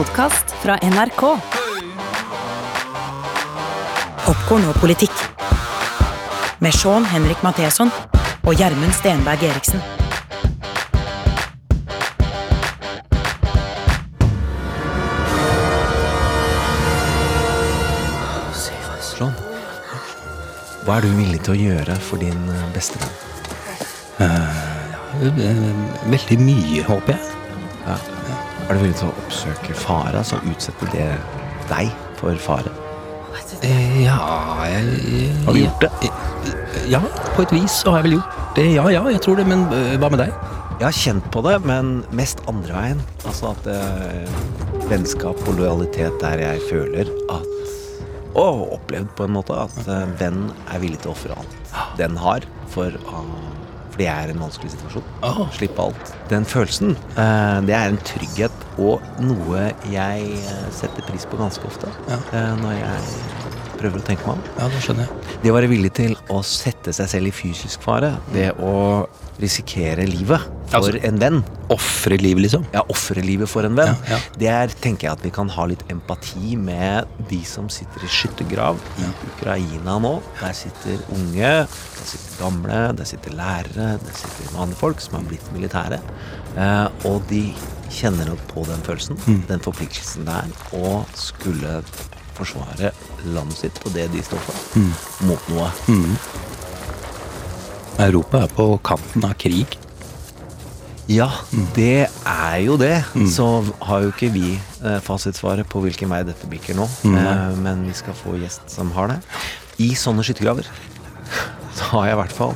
podkast fra NRK. Popkorn og politikk. Med Sean Henrik Matheson og Gjermund Stenberg Eriksen. Sean, hva er du villig til å gjøre for din eh, beste venn? Veldig mye, håper jeg. Ja. Er du villig til å oppsøke fare, altså utsette det deg for fare? Eh, Ja jeg, Har du gjort det? Ja, på et vis så har jeg vel gjort det. Ja, ja, jeg tror det. Men eh, hva med deg? Jeg har kjent på det, men mest andre veien. Altså at eh, vennskap og lojalitet der jeg føler at Og opplevd på en måte at eh, venn er villig til å ofre alt den har for å jeg er en vanskelig situasjon. Oh. Slippe alt. Den følelsen, eh, det er en trygghet og noe jeg eh, setter pris på ganske ofte. Ja. eh, Når jeg prøver å tenke meg om. Ja, det skjønner jeg. Det å være villig til å sette seg selv i fysisk fare, det å risikere livet for Altså- en venn, Ofre livet, liksom. ja, ofre livet for en venn, Ja, ja. det er, tenker jeg at vi kan ha litt empati med de som sitter i skyttergrav i Ukraina nå. Der sitter unge, der sitter gamle, der sitter lærere, der sitter vanlige folk som har blitt militære. Eh, og de kjenner nok på den følelsen, Mm. den forpliktelsen det er, å skulle forsvare landet sitt og det de står for, Mm. mot noe. Europa er på kanten av krig. Ja, det er jo det. Så har jo ikke vi eh, fasitsvaret på hvilken vei dette bikker nå. Eh, men vi skal få gjest som har det. I sånne skyttergraver så har jeg i hvert fall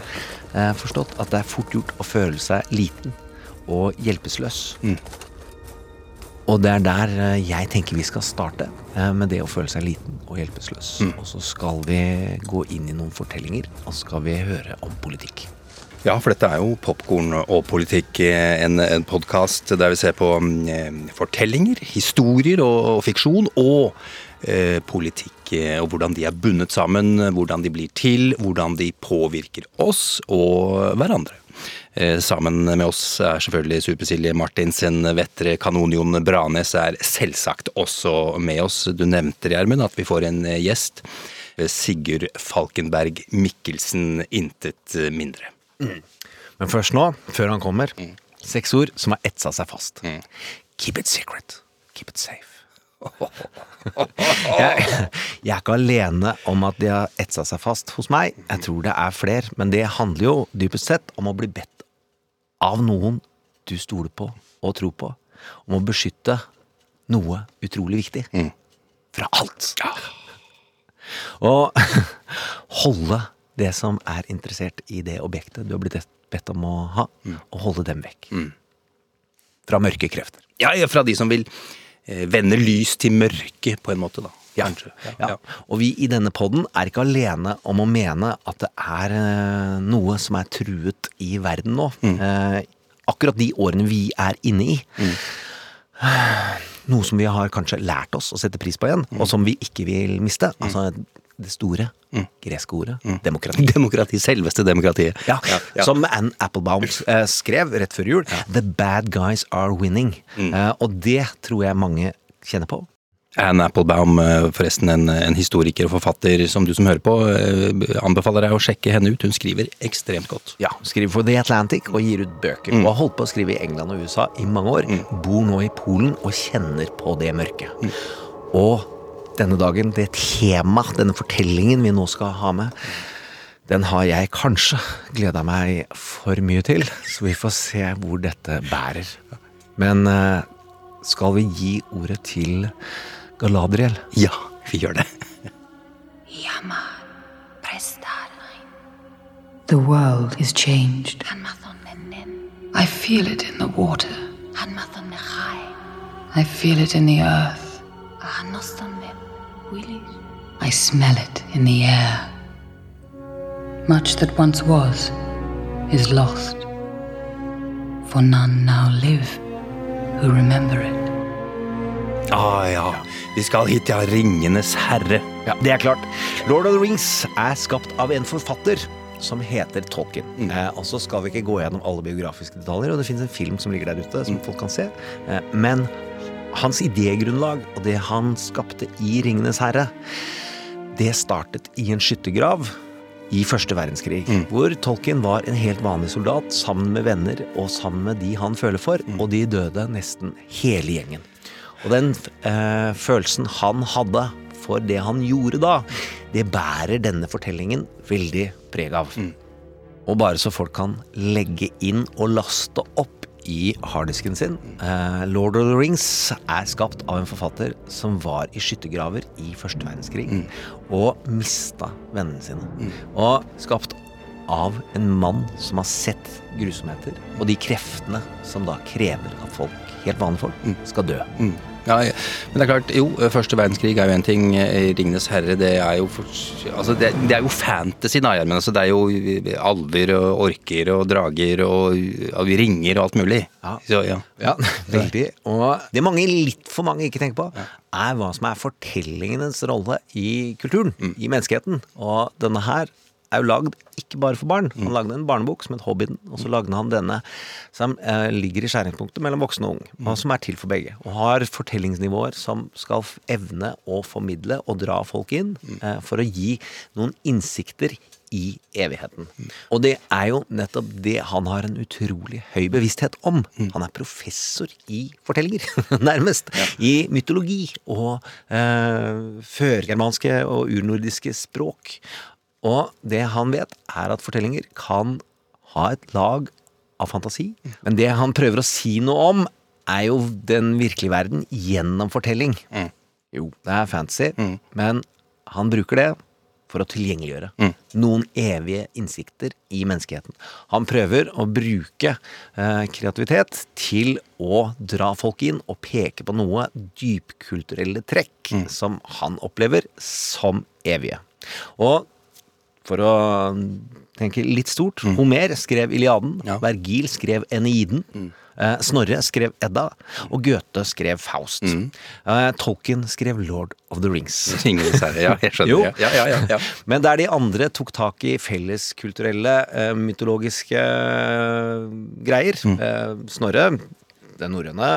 eh, forstått at det er fort gjort å føle seg liten og hjelpeløs. Og det er der eh, jeg tenker vi skal starte, eh, med det å føle seg liten og hjelpeløs. Og så skal vi gå inn i noen fortellinger, og så skal vi høre om politikk. Ja, for dette er jo Popkorn og politikk, eh, en, en podkast der vi ser på mm, fortellinger, historier og, og fiksjon, og eh, politikk og hvordan de er bundet sammen, hvordan de blir til, hvordan de påvirker oss og hverandre. Eh, Sammen med oss er selvfølgelig Super-Silje Martinsen, Vettre Kanonion Branes er selvsagt også med oss. Du nevnte, Gjermund, at vi får en eh, gjest. Eh, Sigurd Falkenberg Mikkelsen, intet mindre. mindre. Men først nå, før han kommer, seks ord som har etsa seg fast. Keep it secret. Keep it safe. jeg, jeg er ikke alene om at de har etsa seg fast hos meg. Jeg tror det er fler, Men det handler jo dypest sett om å bli bedt av noen du stoler på og tror på. Om å beskytte noe utrolig viktig. Fra alt. Og holde det som er interessert i det objektet du har blitt bedt om å ha, og holde dem vekk. Fra mørke krefter. Ja, ja, fra de som vil eh, vende lys til mørke, på en måte, da. Ja. Ja. Og vi i denne podden er ikke alene om å mene at det er eh, noe som er truet i verden nå. Eh, akkurat de årene vi er inne i. Noe som vi har kanskje lært oss å sette pris på igjen, og som vi ikke vil miste. Altså det store greske ordet demokrati. Demokrati. Selveste demokratiet. Ja, Som Anne Applebaum eh, skrev rett før jul. The bad guys are winning. Eh, og det tror jeg mange kjenner på. Anne Applebaum, eh, forresten en, en historiker og forfatter som du som hører på, eh, anbefaler deg å sjekke henne ut. Hun skriver ekstremt godt. Ja, Skriver for The Atlantic og gir ut bøker. Og har holdt på å skrive i England og USA i mange år. Bor nå i Polen og kjenner på det mørket. Og denne dagen, det tema, denne fortellingen vi nå skal ha med, den har jeg kanskje gleda meg for mye til. Så vi får se hvor dette bærer. Men eh, skal vi gi ordet til Galadriel? Ja, vi gjør det. The world is changed. Er I feel it in the water. Er I feel it in the earth. Er I smell it in the air. Much that once was is lost. For none now live who remember it. Ah, ja. Vi skal hit, ja. Ringenes herre. Ja, det er klart. Lord of the Rings er skapt av en forfatter som heter Tolkien. Eh, og så skal vi ikke gå gjennom alle biografiske detaljer, og det finnes en film som ligger der ute som folk kan se. Eh, men hans idégrunnlag og det han skapte i Ringenes herre, det startet i en skyttergrav i første verdenskrig. Hvor Tolkien var en helt vanlig soldat sammen med venner og sammen med de han føler for, og de døde nesten hele gjengen. Og den eh, følelsen han hadde for det han gjorde da, det bærer denne fortellingen veldig preg av. Og bare så folk kan legge inn og laste opp i harddisken sin. Eh, Lord of the Rings er skapt av en forfatter som var i skyttergraver i første verdenskrig, og mista vennene sine. Og skapt av en mann som har sett grusomheter, og de kreftene som da krever at folk, helt vanlige folk, skal dø. Mm. Ja, men det er klart, jo, første verdenskrig er jo en ting. eh, Ringenes herre, det er jo for, altså det, det er jo fantasy, da, Gjermund. Altså, det er jo alver og orker og drager og, og ringer og alt mulig. Ja. Så, ja. Ja, veldig. Og det mange, litt for mange ikke tenker på, er hva som er fortellingenes rolle i kulturen, i menneskeheten. Og denne her er jo lagd ikke bare for barn. Han lagde en barnebok som het Hobbiten, og så lagde han denne som eh, ligger i skjæringspunktet mellom voksen og ung, og som er til for begge. Og har fortellingsnivåer som skal evne å formidle og dra folk inn eh, for å gi noen innsikter i evigheten. Og det er jo nettopp det han har en utrolig høy bevissthet om. Han er professor i fortellinger, nærmest. I mytologi og eh, førgermanske og urnordiske språk. Og det han vet, er at fortellinger kan ha et lag av fantasi. Men det han prøver å si noe om, er jo den virkelige verden gjennom fortelling. Jo, det er fantasy, men han bruker det for å tilgjengeliggjøre noen evige innsikter i menneskeheten. Han prøver å bruke eh, kreativitet til å dra folk inn og peke på noe dypkulturelle trekk som han opplever som evige. Og for å tenke litt stort Homer skrev Iliaden. Ja. Vergil skrev Eneiden. eh, Snorre skrev Edda. Og Goethe skrev Faust. Eh, Tolkien skrev Lord of the Rings. Ringenes herre, ja. Jeg skjønner. Ja, ja, ja. Men der de andre tok tak i felleskulturelle, eh, mytologiske eh, greier eh, Snorre, den norrøne,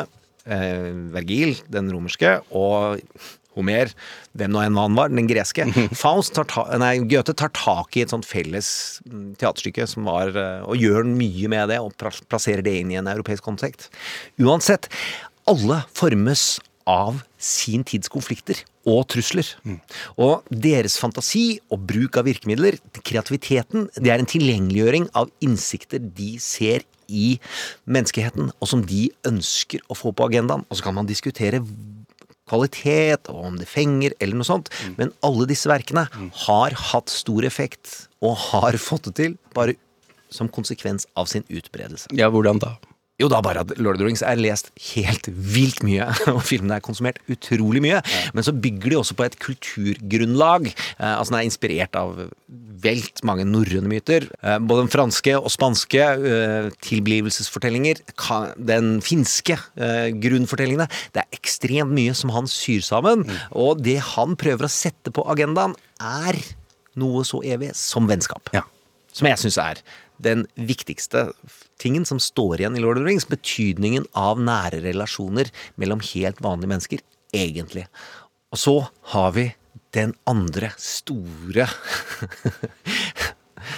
eh, Vergil, den romerske, og Homer, hvem nå enn han var, den greske. Faust tar ta, nei, Goethe tar tak i et sånt felles mm, teaterstykke som var, eh, og gjør mye med det, og plasserer det inn i en europeisk kontekst. Uansett, alle formes av sin tids konflikter og trusler. Og deres fantasi og bruk av virkemidler, kreativiteten, det er en tilgjengeliggjøring av innsikter de ser i menneskeheten, og som de ønsker å få på agendaen. Og så kan man diskutere kvalitet, og om det fenger, eller noe sånt. Men alle disse verkene har hatt stor effekt, og har fått det til, bare som konsekvens av sin utbredelse. ja, hvordan da? Jo, da bare at Lord of the Rings er lest helt vilt mye, og filmene er konsumert utrolig mye. Men så bygger de også på et kulturgrunnlag. Eh, altså Den er inspirert av velt mange norrøne myter. Eh, både den franske og spanske eh, tilblivelsesfortellinger. Den finske eh, grunnfortellingene. Det er ekstremt mye som han syr sammen. Og det han prøver å sette på agendaen, er noe så evig som vennskap Ja. som jeg syns er den viktigste tingen som står igjen i Lord of the Rings. Betydningen av nære relasjoner mellom helt vanlige mennesker, egentlig. Og så har vi den andre store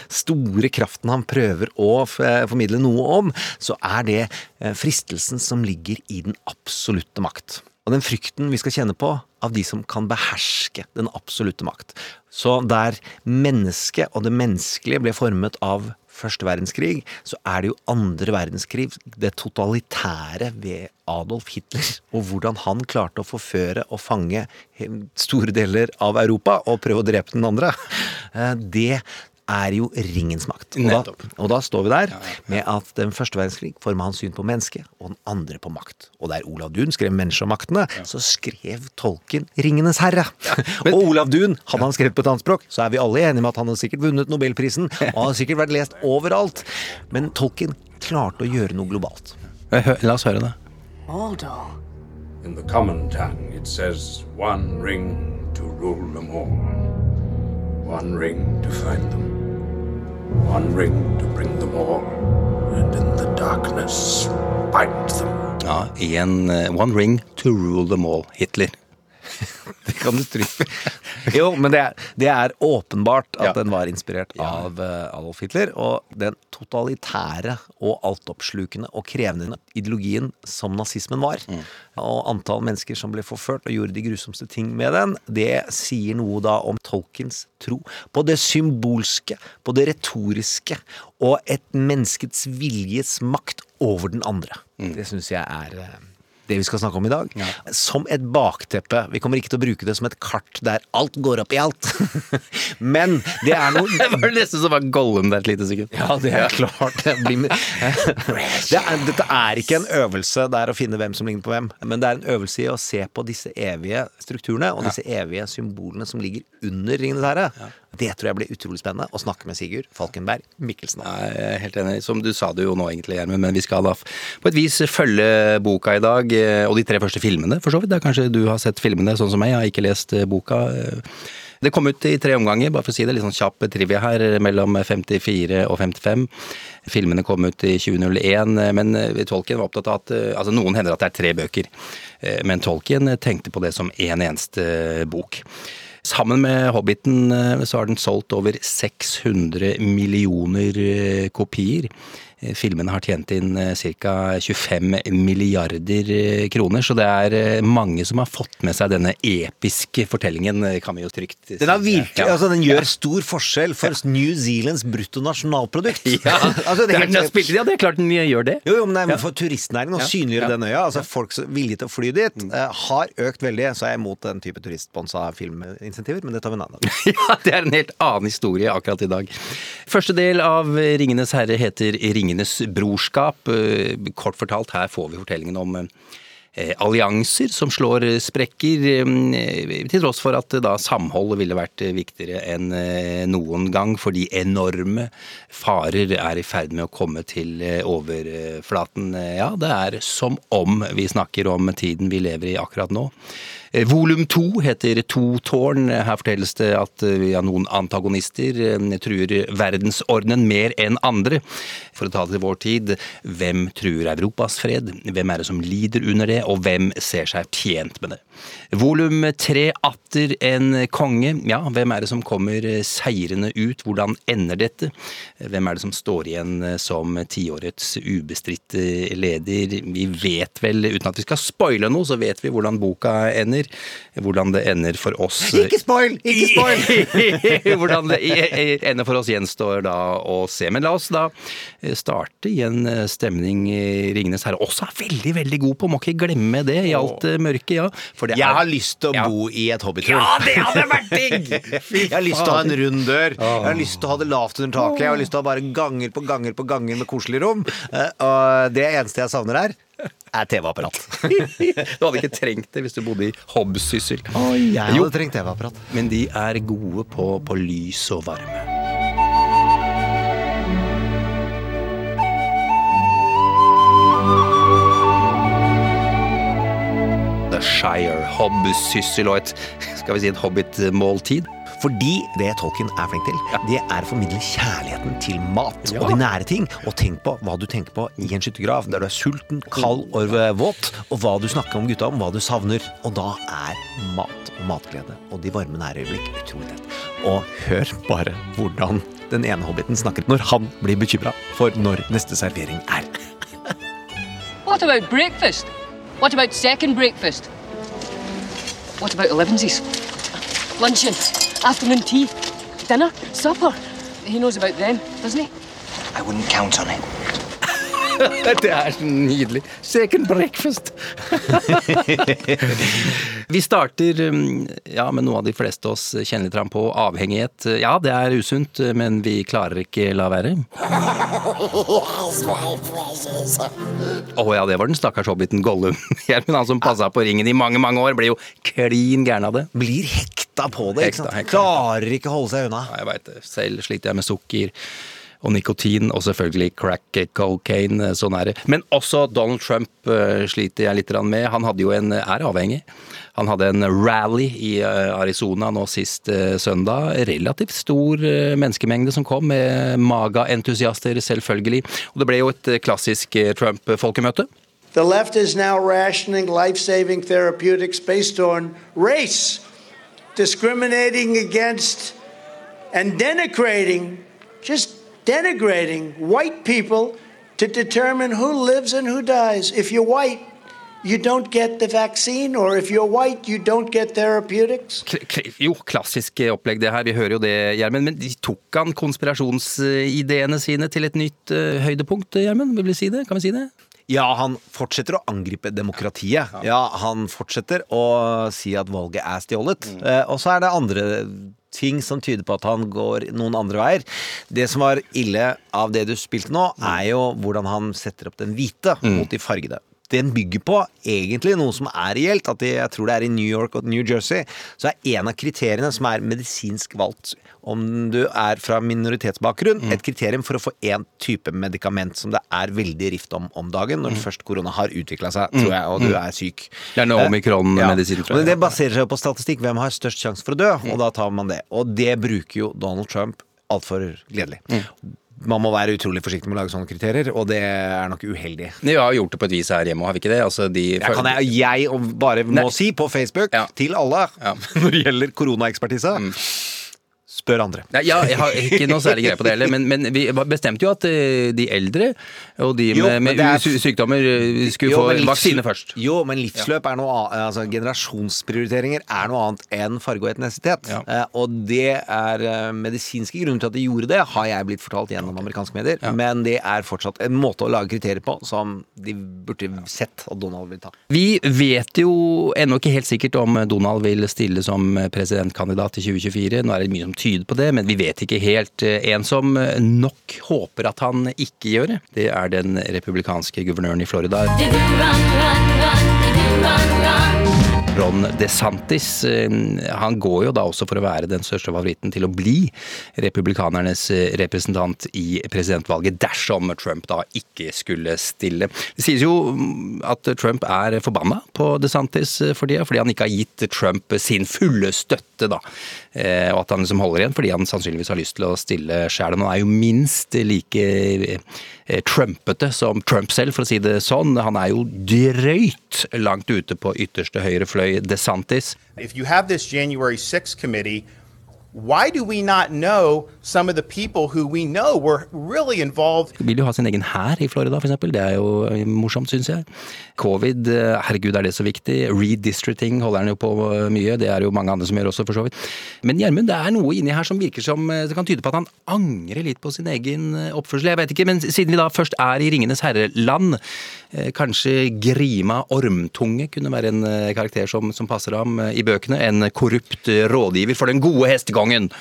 Store kraften han prøver å formidle noe om, så er det eh, fristelsen som ligger i den absolutte makt. Og den frykten vi skal kjenne på av de som kan beherske den absolutte makt. Så der mennesket og det menneskelige ble formet av første verdenskrig, så er det jo andre verdenskrig, det totalitære ved Adolf Hitler, og hvordan han klarte å forføre og fange store deler av Europa og prøve å drepe den andre. Eh, Det er jo ringens makt. Og da, og da står vi der med at den første verdenskrig forma hans syn på mennesket, og den andre på makt. Og der Olav Duun skrev 'Mennesket og maktene', så skrev tolken 'Ringenes herre'. og Olav Duun, hadde han skrevet på et annet språk, så er vi alle enige med at han hadde sikkert vunnet nobelprisen, og har sikkert vært lest overalt. Men tolken klarte å gjøre noe globalt. La oss høre det. Mordor. In the common tongue, it says one ring to rule them all, one ring to find them, one ring to bring them all, and in the darkness bind them. Ja, en, eh, One ring to rule them all, Hitler. Det kan du stryke. Jo, men det er, det er åpenbart at Ja. den var inspirert av eh, Adolf Hitler. Og den totalitære og altoppslukende og krevende ideologien som nazismen var, Mm. og antall mennesker som ble forført og gjorde de grusomste ting med den, det sier noe da om Tolkiens tro på det symbolske, på det retoriske, og et menneskets viljes makt over den andre. Mm. Det syns jeg er eh, det vi skal snakke om i dag. Som et bakteppe. Vi kommer ikke til å bruke det som et kart der alt går opp i alt. Men det er noe Det var nesten som var Gollum der et lite sekund. ja, det er klart. Det blir. Det er, dette er ikke en øvelse der å finne hvem som ligner på hvem, men det er en øvelse i å se på disse evige strukturene og disse evige symbolene som ligger under Ringenes herre. Det tror jeg blir utrolig spennende å snakke med Sigurd Falkenberg Mikkelsen om. Jeg er helt enig. Som du sa det jo nå egentlig, Gjermund, men vi skal da på et vis følge boka i dag, eh, og de tre første filmene, for så vidt. Det er kanskje du har sett filmene sånn som meg, jeg har ikke lest eh, boka. eh. Det kom ut i tre omganger, bare for å si det. Litt sånn kjapp trivia her, mellom 54 og 55. Filmene kom ut i 2001, eh, men tolken var opptatt av at Altså, noen hender at det er tre bøker, men Tolkien tenkte på det som én en eneste bok. Sammen med Hobbiten eh, så har den solgt over 600 millioner eh, kopier. Eh, Filmene har tjent inn ca. 25 milliarder eh, kroner, så det er eh, mange som har fått med seg denne episke fortellingen, eh, kan vi jo trygt si. Den, virkelig, Ja. altså, den gjør stor forskjell for New Zealands bruttonasjonalprodukt. Ja, altså, det er helt- spilt, ja, det er klart den gjør det. Jo, jo, men det er for turistnæringen å Ja. synliggjøre Ja. Mm. den øya. Altså Folks vilje til å fly dit eh, har økt veldig. Så er jeg imot den type turistsponsa filminsentiver, men det tar vi en annen dag. Ja, det er en helt annen historie akkurat i dag. Første del av Ringenes herre heter Ringenes brorskap. Eh, Kort fortalt, her får vi fortellingen om eh, allianser som slår sprekker, eh, til tross for at da samholdet ville vært viktigere enn noen gang, fordi enorme farer er i ferd med å komme til overflaten. Ja, det er som om vi snakker om tiden vi lever i akkurat nå. Eh, Volum to heter To tårn. Her fortelles det at eh, ja, noen antagonister eh, truer verdensordenen mer enn andre. For å ta det til vår tid, hvem truer Europas fred? Hvem er det som lider under det, og hvem ser seg tjent med det? Volum tre, atter en konge. Ja, hvem er det som kommer seirende ut? Hvordan ender dette? Hvem er det som står igjen som tiårets ubestridte leder? Vi vet vel, uten at vi skal spoile noe, så vet vi hvordan boka ender. Hvordan det ender for oss. Ikke spoil! Ikke spoil! Hvordan det ender for oss gjenstår da å se. Men la oss da starte i en stemning Ringenes herre også er veldig, veldig god på. Må ikke glemme det i alt eh, mørket, ja. For det Jeg er- har lyst til å Ja. bo i et hobbytroll Ja, det hadde vært digg! Jeg har lyst til å ha en rund dør. Jeg har lyst til å ha det lavt under taket. Jeg har lyst til å ha bare ganger på ganger på ganger med koselig rom. Eh, Og det eneste jeg savner her, er TV-apparat. Du hadde ikke trengt det hvis du bodde i Hobbsyssel. Jeg Jo, hadde trengt TV-apparat. men de er gode på, på lys og varme. The Shire, Hobbsyssel og et skal vi si et hobbitmåltid. Fordi det Tolkien er flink til, det er å formidle kjærligheten til mat Ja. og de nære ting. Og tenk på hva du tenker på i en skyttergrav, der du er sulten, kald og våt, og hva du snakker om gutta om, hva du savner. Og da er mat og matglede og de varme nære øyeblikk utrolig tett. Og hør bare hvordan den ene hobbiten snakker når han blir bekymra for når neste servering er. What about breakfast? What about second breakfast? What about elevensies? Luncheon, afternoon tea, dinner, supper. He knows about them, doesn't he? I wouldn't count on it. Det er så nydelig. Second breakfast. Vi starter um, ja, med noe av de fleste oss kjenner litt fram på. Avhengighet. Ja, det er usunt, men vi klarer ikke la være. Å ja, det var den stakkars hobbiten Gollum. Han som passa på ringen i mange, mange år, blir jo klin gæren av det. Blir hekta på det, ikke sant? hekta. Klarer ikke å holde seg unna. Ja, jeg veit det. Selv sliter jeg med sukker og nikotin, og selvfølgelig crack cocaine. Sånn er det. Men også Donald Trump eh, sliter jeg litt med. Han hadde jo en, er avhengig. Han hadde en rally i eh, Arizona nå sist eh, søndag. Relativt stor menneskemengde som kom, med maga-entusiaster selvfølgelig. Og det ble jo et klassisk Trump-folkemøte. The left is now rationing life saving therapeutics based on race, discriminating against and denigrating, just denigrating white people to determine who lives and who dies. If you're white, you don't get the vaccine, or if you're white, you don't get therapeutics. Jo, klassisk opplegg det her. Vi hører jo det, Gjermund. Men de tok han konspirasjonsideene sine til et nytt uh, høydepunkt, Gjermund? Vil vi si det? Kan vi si det? Ja, han fortsetter å angripe demokratiet. Ja, Han fortsetter å si at valget er stjålet. Eh, og så er det andre ting som tyder på at han går noen andre veier. Det som var ille av det du spilte nå, er jo hvordan han setter opp den hvite mot de fargede. Den bygger på egentlig noe som er reelt. At jeg tror det er i New York og New Jersey, så er en av kriteriene som er medisinsk valgt om du er fra minoritetsbakgrunn, et kriterium for å få én type medikament som det er veldig rift om om dagen, når først korona har utvikla seg, tror jeg, og du er syk. Det er noe Eh, omikron-medisin, tror jeg. Det baserer seg på statistikk. Hvem har størst sjanse for å dø? Og da tar man det. Og det bruker jo Donald Trump altfor gledelig. Man må være utrolig forsiktig med å lage sånne kriterier, og det er nok uheldig. Vi har gjort det på et vis her hjemme, har vi ikke det? Altså, de Jeg kan jeg, jeg bare må Nei. si på Facebook Ja. til alle Ja. når det gjelder koronaekspertise spør andre. Nei, ja, jeg har ikke noe særlig greie på det heller, men, men vi bestemte jo at eh, de eldre og de Jo, med, med er- sykdommer eh, skulle Jo, få livs- vaksine først. Jo, men livsløp er noe annet. Altså, generasjonsprioriteringer er noe annet enn farge og etnisitet. Ja. Eh, og det er eh, medisinske grunner til at de gjorde det, har jeg blitt fortalt gjennom amerikanske medier. Men det er fortsatt en måte å lage kriterier på som de burde sett at Donald vil ta. Vi vet jo ennå ikke helt sikkert om Donald vil stille som presidentkandidat i 2024. Nå er det mye som tyder på det, men vi vet ikke helt. En som nok håper at han ikke gjør det, det er den republikanske guvernøren i Florida. Ron DeSantis eh, han går jo da også for å være den største favoritten til å bli republikanernes eh, representant i presidentvalget, dersom Trump da ikke skulle stille. Det sies jo mm, at Trump er forbanna på DeSantis eh, for tida, fordi han ikke har gitt Trump sin fulle støtte, da. Og at han liksom holder igjen fordi han sannsynligvis har lyst til å stille sjæl. Han er jo minst like trumpete som Trump selv, for å si det sånn. Han er jo drøyt langt ute på ytterste høyre fløy, DeSantis. If you have this January 6th committee, why do we not know some of the people who we know were really involved Vil jo ha sin egen hær i Florida, f.eks. Det er jo morsomt, syns jeg. Covid, eh, herregud er det så viktig. Redistricting holder han jo på eh, mye. Det er jo mange andre som gjør også, for så vidt. Men Gjermund, det er noe inni her som virker som eh, Det kan tyde på at han angrer litt på sin egen oppførsel. Jeg vet ikke, men siden vi da først er i Ringenes herreland, kanskje Grima Ormtunge kunne være en karakter som, som passer ham i bøkene? En korrupt rådgiver for den gode hestekongen.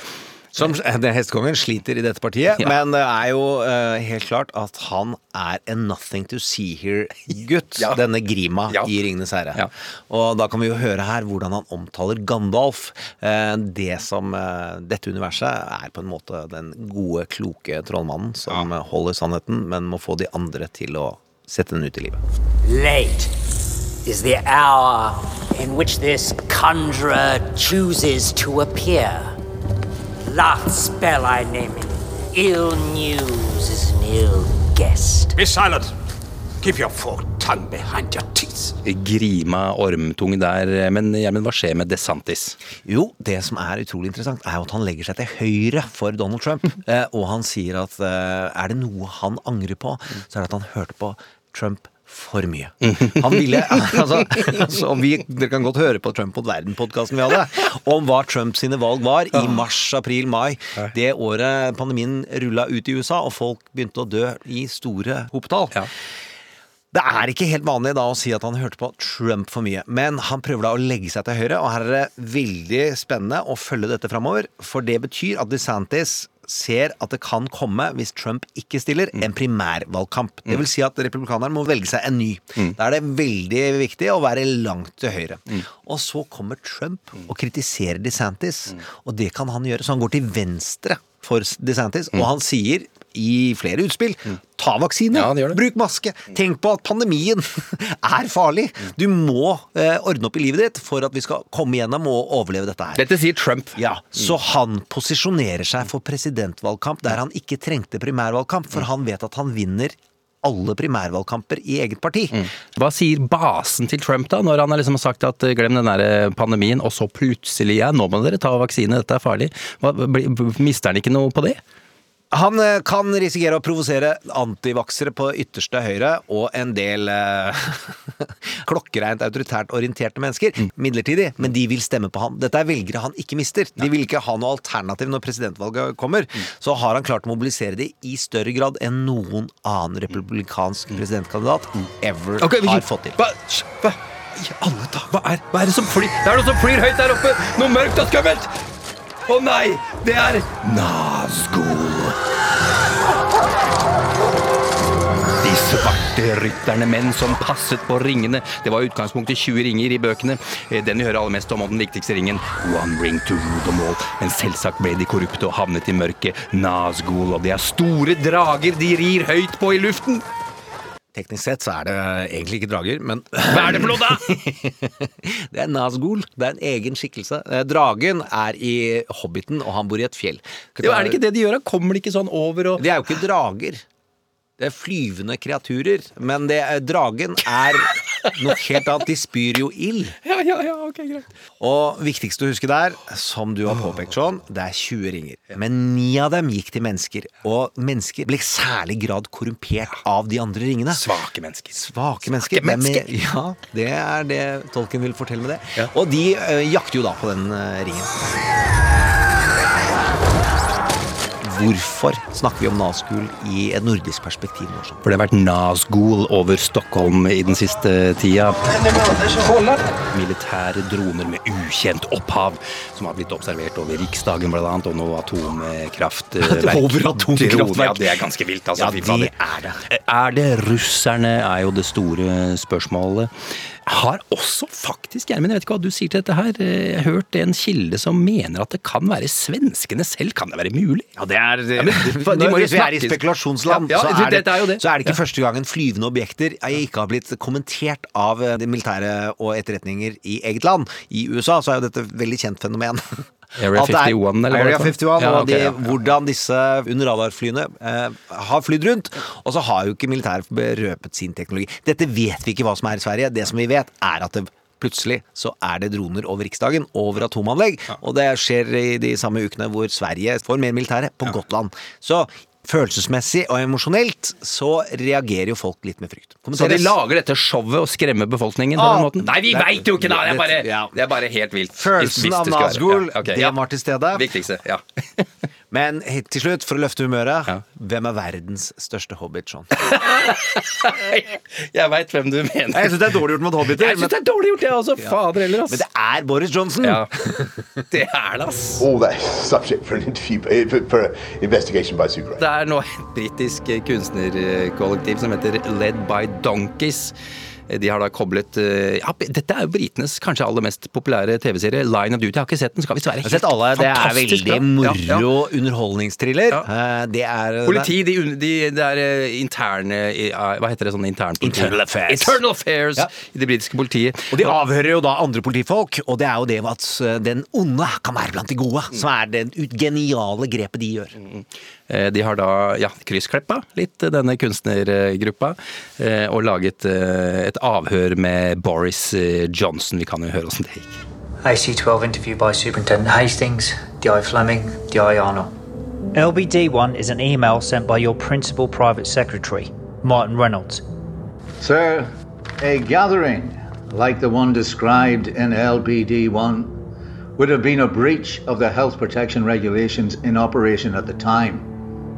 Som den Hestekongen sliter i dette partiet, Ja. men det er jo uh, helt klart at han er en nothing to see here-gutt. Ja. Denne Grima Ja. i Ringenes herre. Ja. Og da kan vi jo høre her hvordan han omtaler Gandalf. Uh, det som uh, Dette universet er på en måte den gode, kloke trollmannen som holder sannheten, men må få de andre til å sette den ut i livet. Late is the hour in which this conjurer chooses to appear. Last spell I name him. Ill news is an ill guest. Be silent! Keep your forked tongue behind your teeth. Grima Ormtung der. Men Gjermund, hva skjer med DeSantis? Jo, det som er utrolig interessant, er jo at han legger seg til høyre for Donald Trump. Eh, og han sier at eh, er det noe han angrer på, så er det at han hørte på Trump for mye. Han ville altså, altså, vi, Dere kan godt høre på Trump mot verden-podkasten vi hadde, om hva Trump sine valg var i mars, april, mai. Det året pandemien rulla ut i USA, og folk begynte å dø i store hopetall. Ja. Det er ikke helt vanlig da å si at han hørte på Trump for mye, men han prøver da å legge seg til høyre, og her er det veldig spennende å følge dette framover, for det betyr at DeSantis ser at det kan komme, hvis Trump ikke stiller, en primærvalgkamp. Det vil si at republikanerne må velge seg en ny. Da er det veldig viktig å være langt til høyre. Og så kommer Trump og kritiserer DeSantis, og det kan han gjøre. Så han går til venstre for DeSantis, og han sier i flere utspill ta vaksine, Ja, det det. bruk maske. Tenk på at pandemien er farlig. Du må eh, ordne opp i livet ditt for at vi skal komme gjennom og overleve dette her. Dette sier Trump. Ja, Så han posisjonerer seg for presidentvalgkamp der han ikke trengte primærvalgkamp, for han vet at han vinner alle primærvalgkamper i eget parti. Hva sier basen til Trump da, når han har liksom sagt at eh, glem den der eh, pandemien, og så plutselig ja, nå må dere ta vaksine, dette er farlig. Hva, mister han ikke noe på det? Han eh, kan risikere å provosere antivaksere på ytterste høyre og en del eh, klokkereint autoritært orienterte mennesker. Midlertidig, men de vil stemme på han. Dette er velgere han ikke mister. De vil ikke ha noe alternativ når presidentvalget kommer. Så har han klart å mobilisere de i større grad enn noen annen republikansk presidentkandidat ever okay, har fått til. Hva, hva i alle dager, hva er, hva er det som flyr? Det er noe som flyr høyt der oppe! Noe mørkt og skummelt! Å nei, det er Nazgul. De svarte rytterne menn som passet på ringene. Det var i utgangspunktet 20 ringer i bøkene. Eh, Den vi hører aller mest om, og den viktigste ringen. One ring to rule them all. Men selvsagt ble de korrupte og havnet i mørket. Nazgul, og de er store drager de rir høyt på i luften. Teknisk sett så er det egentlig ikke drager, men Hva er det for noe, da? Det er Nazgul. Det er en egen skikkelse. Eh, Dragen er i Hobbiten, og han bor i et fjell. Jo, er det ikke det de gjør? Kommer de ikke sånn over og De er jo ikke drager. Det er flyvende kreaturer. Men det dragen er noe helt annet. De spyr jo ild. Ja, ja, ja, ok, greit. Og viktigst å huske der, som du har påpekt, Sean, det er 20 ringer. Men ni av dem gikk til mennesker. Og mennesker ble i særlig grad korrumpert av de andre ringene. Svake mennesker. Svake mennesker. Svake mennesker. Er med- ja, det er det tolken vil fortelle med det. Og de ø, jakter jo da på den ø, ringen. Hvorfor snakker vi om Nazgul i et nordisk perspektiv nå? For det har vært Nazgul over Stockholm i den siste tida. Militære droner med ukjent opphav som har blitt observert over Riksdagen annet, og nå atomkraftverk. Over atomkraftverk. Ja, det er ganske vilt, altså. Ja, det er det. Er det russerne, er jo det store spørsmålet. Har også faktisk, Gjermund, jeg vet ikke hva du sier til dette her, eh, hørt en kilde som mener at det kan være svenskene selv. Kan det være mulig? Ja, det er men de Når vi er i spekulasjonsland, Ja, ja, så, er det, det er det. så er det ikke første gangen flyvende objekter ikke har blitt kommentert av eh, de militære og etterretninger i eget land. I USA så er jo dette et veldig kjent fenomen. Area At det er- 51, eller Area er? 51, Ja, og ok, de, ja, ja. hvordan disse under radarflyene eh, har flydd rundt. Og så har jo ikke militæret røpet sin teknologi. Dette vet vi ikke hva som er i Sverige. Det som vi vet, er at det Plutselig så er det droner over Riksdagen, over atomanlegg. Og det skjer i de samme ukene hvor Sverige får mer militære på Gotland. Så følelsesmessig og emosjonelt så reagerer jo folk litt med frykt. Så de lager dette showet og skremmer befolkningen på Ah, den måten? Nei, vi veit jo ikke, da! Det er bare, det er bare helt vilt. Følelsen av Nazgul, Ja, ok, det var til stede. Viktigste, ja. Men til slutt, for å løfte humøret, Ja. hvem er verdens største hobbit, Sean? Jeg veit hvem du mener. Jeg syns det er dårlig gjort mot hobbiter, Jeg syns det er dårlig gjort, jeg også. Fader heller, ass. men det er Boris Johnson! Ja. Det er det, ass. all that subject for an interview, for, for investigation by Super Det er nå et britisk kunstnerkollektiv som heter Led by Donkeys. De har da koblet eh, ja, Dette er jo britenes kanskje aller mest populære TV-serie, Line of Duty. Jeg har ikke sett den. Skal visst være helt alle. Det er veldig moro Ja, ja. underholdningsthriller. Eh, Det er Politi, de, de, det er eh, interne eh, Hva heter det sånn internpoliti? Internal affairs. Internal affairs i det britiske politiet. Og de avhører jo da andre politifolk, og det er jo det at eh, den onde kan være blant de gode, som er det geniale grepet de gjør. Eh, De har da ja, kryssklippa litt denne kunstnergruppa, eh, og laget eh, et avhør med Boris Johnson. Vi kan jo høre åssen det gikk. AC12 interview by Superintendent Hastings, D.I. Fleming, D.I. Arnold. LBD1 is an email sent by your principal private secretary, Martin Reynolds. Sir, a gathering like the one described in LBD 1 would have been a breach of the health protection regulations in operation at the time.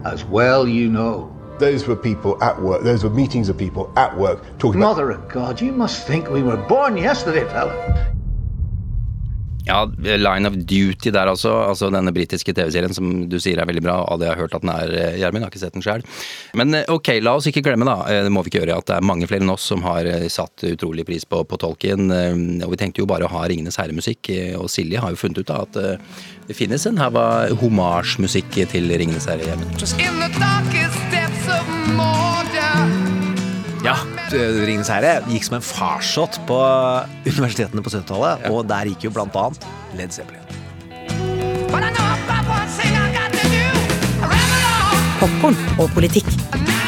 As well you know. Those were people at work. Those were meetings of people at work talking about. Mother of God, you must think we were born yesterday, fella. Ja, Line of Duty der altså. altså denne britiske TV-serien som du sier er veldig bra. Alle har hørt at den er, eh, Gjermund. Har ikke sett den sjøl. Men eh, ok, la oss ikke glemme, da. eh, Det må vi ikke gjøre. At det er mange flere enn oss som har satt utrolig pris på, på Tolkien. Og vi tenkte jo bare å ha Ringenes herre-musikk. Og Silje har jo funnet ut da at det finnes en her var homasjmusikk til Ringenes herre. Gjermund. Ja, Ringenes herre gikk som en farsott på universitetene på 70-tallet, og der gikk jo blant annet Led Zeppelin. Popkorn og politikk.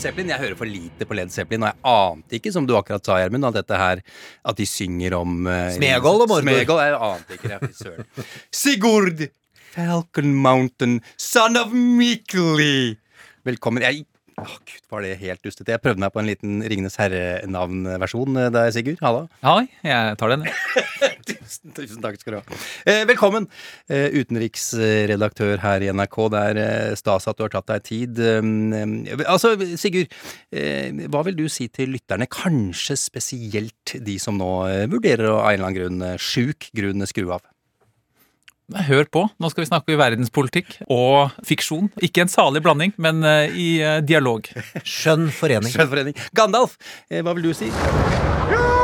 Zeppelin. Jeg hører for lite på Led Zeppelin, og jeg ante ikke, som du akkurat sa, Gjermund, at dette her At de synger om uh, Smeagol og Mordor. Smeagol, jeg ante ikke det. Fy søren. Sigurd! Falcon Mountain, son of Mikli! Velkommen. Jeg Åh, Gud, var det helt dustete. Jeg prøvde meg på en liten Ringenes herre-navnversjon der, Sigurd. Halla. Hei, jeg tar den. tusen, tusen takk skal du ha. Eh, velkommen, eh, utenriksredaktør her i NRK. Det er eh, stas at du har tatt deg tid. Eh, altså, Sigurd, eh, hva vil du si til lytterne, kanskje spesielt de som nå eh, vurderer å av en eller annen grunn, sjuk grunn, skru av? Hør på. Nå skal vi snakke i verdenspolitikk og fiksjon. Ikke en salig blanding, men eh, i eh, dialog. Skjønn forening. Skjønn forening. Gandalf, eh, hva vil du si? shall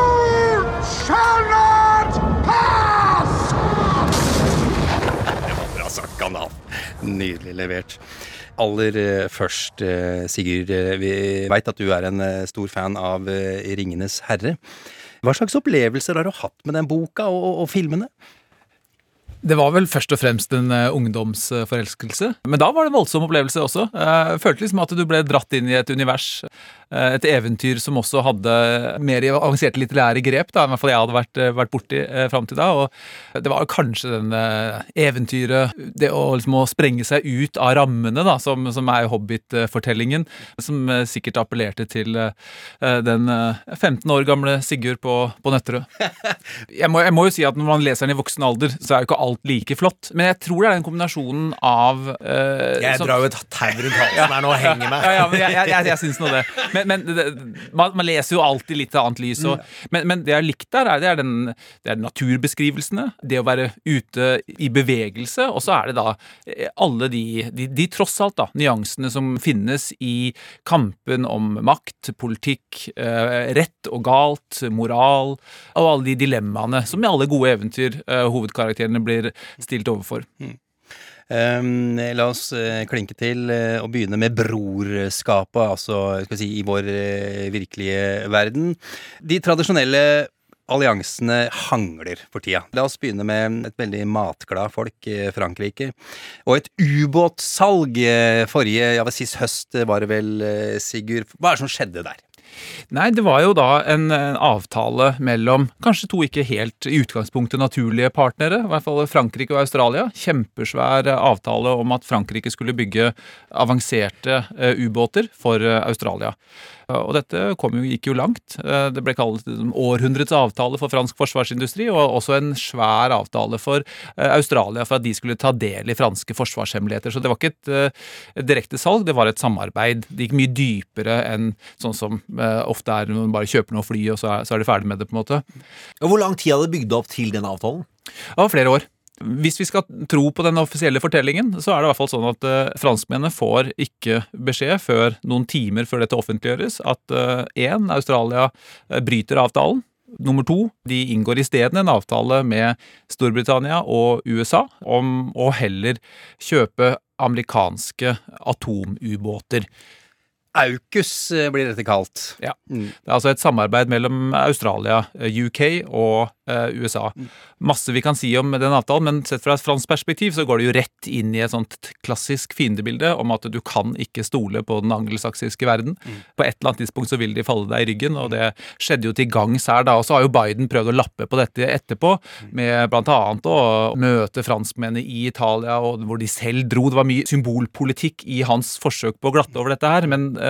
Nydelig levert. Aller eh, først, eh, Sigurd, eh, vi veit at du er en stor fan av Ringenes herre. Hva slags opplevelser har du hatt med den boka og, og filmene? Det var vel først og fremst en uh, ungdomsforelskelse. Men da var det en voldsom opplevelse også. Jeg følte liksom at du ble dratt inn i et univers. Uh, et eventyr som også hadde mer avanserte litterære grep, da, i hvert fall jeg hadde vært, vært borti fram til da. Og det var kanskje den eventyret, det å, liksom, å sprenge seg ut av rammene, da, som, som er Hobbit-fortellingen, som sikkert appellerte til den 15 år gamle Sigurd på, på Nøtterøy. Jeg må, jeg må jo si at når man leser den i voksen alder, så er jo ikke alt like flott. Men jeg tror det er den kombinasjonen av uh, Jeg som- drar jo et tau rundt halsen her nå og henger meg. Ja, ja, men jeg, jeg, jeg, jeg syns nå det. Men, men det, man, man leser jo alltid litt annet lys. Og, men, men det jeg har likt der, er, det er, den, det er naturbeskrivelsene. Det å være ute i bevegelse. Og så er det da eh, alle de, de, de tross alt da, nyansene som finnes i kampen om makt, politikk, uh, rett og galt, moral, og alle de dilemmaene som i alle gode eventyr uh, hovedkarakterene blir stilt overfor. Um, la oss eh, klinke til eh, og begynne med brorskapet, altså skal vi si, i vår eh, virkelige verden. De tradisjonelle alliansene hangler for tida. La oss begynne med et veldig matglad folk, Frankrike. Og et ubåtsalg forrige, ja, sist høst var det vel, Sigurd. Hva er det som skjedde der? Nei, det var jo da en, en avtale mellom kanskje to ikke helt i utgangspunktet naturlige partnere, i hvert fall Frankrike og Australia. Kjempesvær avtale om at Frankrike skulle bygge avanserte uh, ubåter for uh, Australia. Eh, Og dette jo, gikk jo langt. Det ble kalt liksom, århundrets avtale for fransk forsvarsindustri, og også en svær avtale for Australia for at de skulle ta del i franske forsvarshemmeligheter. Så det var ikke et, direkte salg, det var et samarbeid. Det gikk mye dypere enn sånn som ofte er når man bare kjøper noe fly, og så er, så er de ferdig med det, på en måte. Og Hvor lang tid hadde det bygd opp til den avtalen? Det var flere år. Hvis vi skal tro på den offisielle fortellingen, så er det i hvert fall sånn at uh, franskmennene får ikke beskjed før noen timer før dette offentliggjøres at én, Australia uh, bryter avtalen. Nummer to, de inngår isteden en avtale med Storbritannia og USA om å heller kjøpe amerikanske atomubåter. AUKUS eh, blir dette kalt. Ja. Det er altså et samarbeid mellom Australia, eh, UK og eh, USA. Masse vi kan si om den avtalen, men sett fra et fransk perspektiv så går det jo rett inn i et sånt klassisk fiendebilde om at du kan ikke stole på den angelsaksiske verden. På et eller annet tidspunkt så vil de falle deg i ryggen, og det skjedde jo til gangs her da. Og så har jo Biden prøvd å lappe på dette etterpå, med blant annet å møte franskmennene i Italia, og hvor de selv dro. Det var mye symbolpolitikk i hans forsøk på å glatte over dette her, men eh,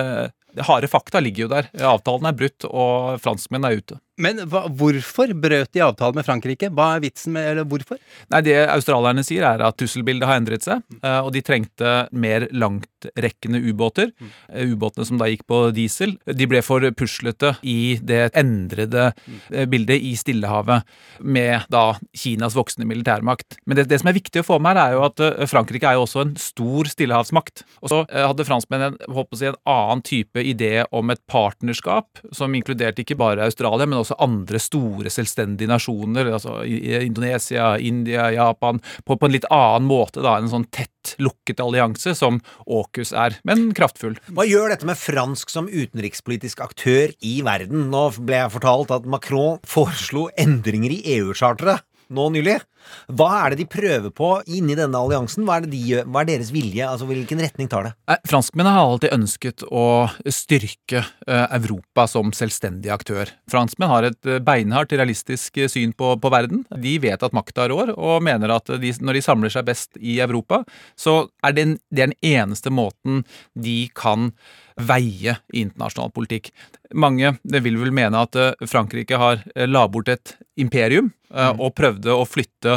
harde fakta ligger jo der. Avtalen er brutt, og franskmennene er ute. Men hva, hvorfor brøt de avtalen med Frankrike? Hva er vitsen med Eller hvorfor? Nei, Det australierne sier, er at trusselbildet har endret seg, eh, og de trengte mer langtrekkende ubåter. Eh, Ubåtene som da gikk på diesel, de ble for puslete i det endrede eh, bildet i Stillehavet, med da Kinas voksende militærmakt. Men det, det som er viktig å få med her, er jo at Frankrike er jo også en stor stillehavsmakt. Og så hadde franskmennene en, si, en annen type idé om et partnerskap, som inkluderte ikke bare Australia, men også andre store selvstendige nasjoner, altså Indonesia, India, Japan, på, på en litt annen måte da, en sånn tett, lukket allianse som AUKUS er, men kraftfull. Hva gjør dette med fransk som utenrikspolitisk aktør i verden? Nå ble jeg fortalt at Macron foreslo endringer i EU-charteret nå nylig. Hva er det de prøver på inni denne alliansen? Hva er, det de, hva er deres vilje? Altså Hvilken retning tar det? Nei, Franskmennene har alltid ønsket å styrke eh, Europa som selvstendig aktør. Franskmenn har et eh, beinhardt realistisk eh, syn på, på verden. De vet at makta rår, og mener at de, når de samler seg best i Europa, så er det, en- det er den eneste måten de kan veie i internasjonal politikk. Mange det vil vel mene at Frankrike har la bort et imperium eh, og prøvde å flytte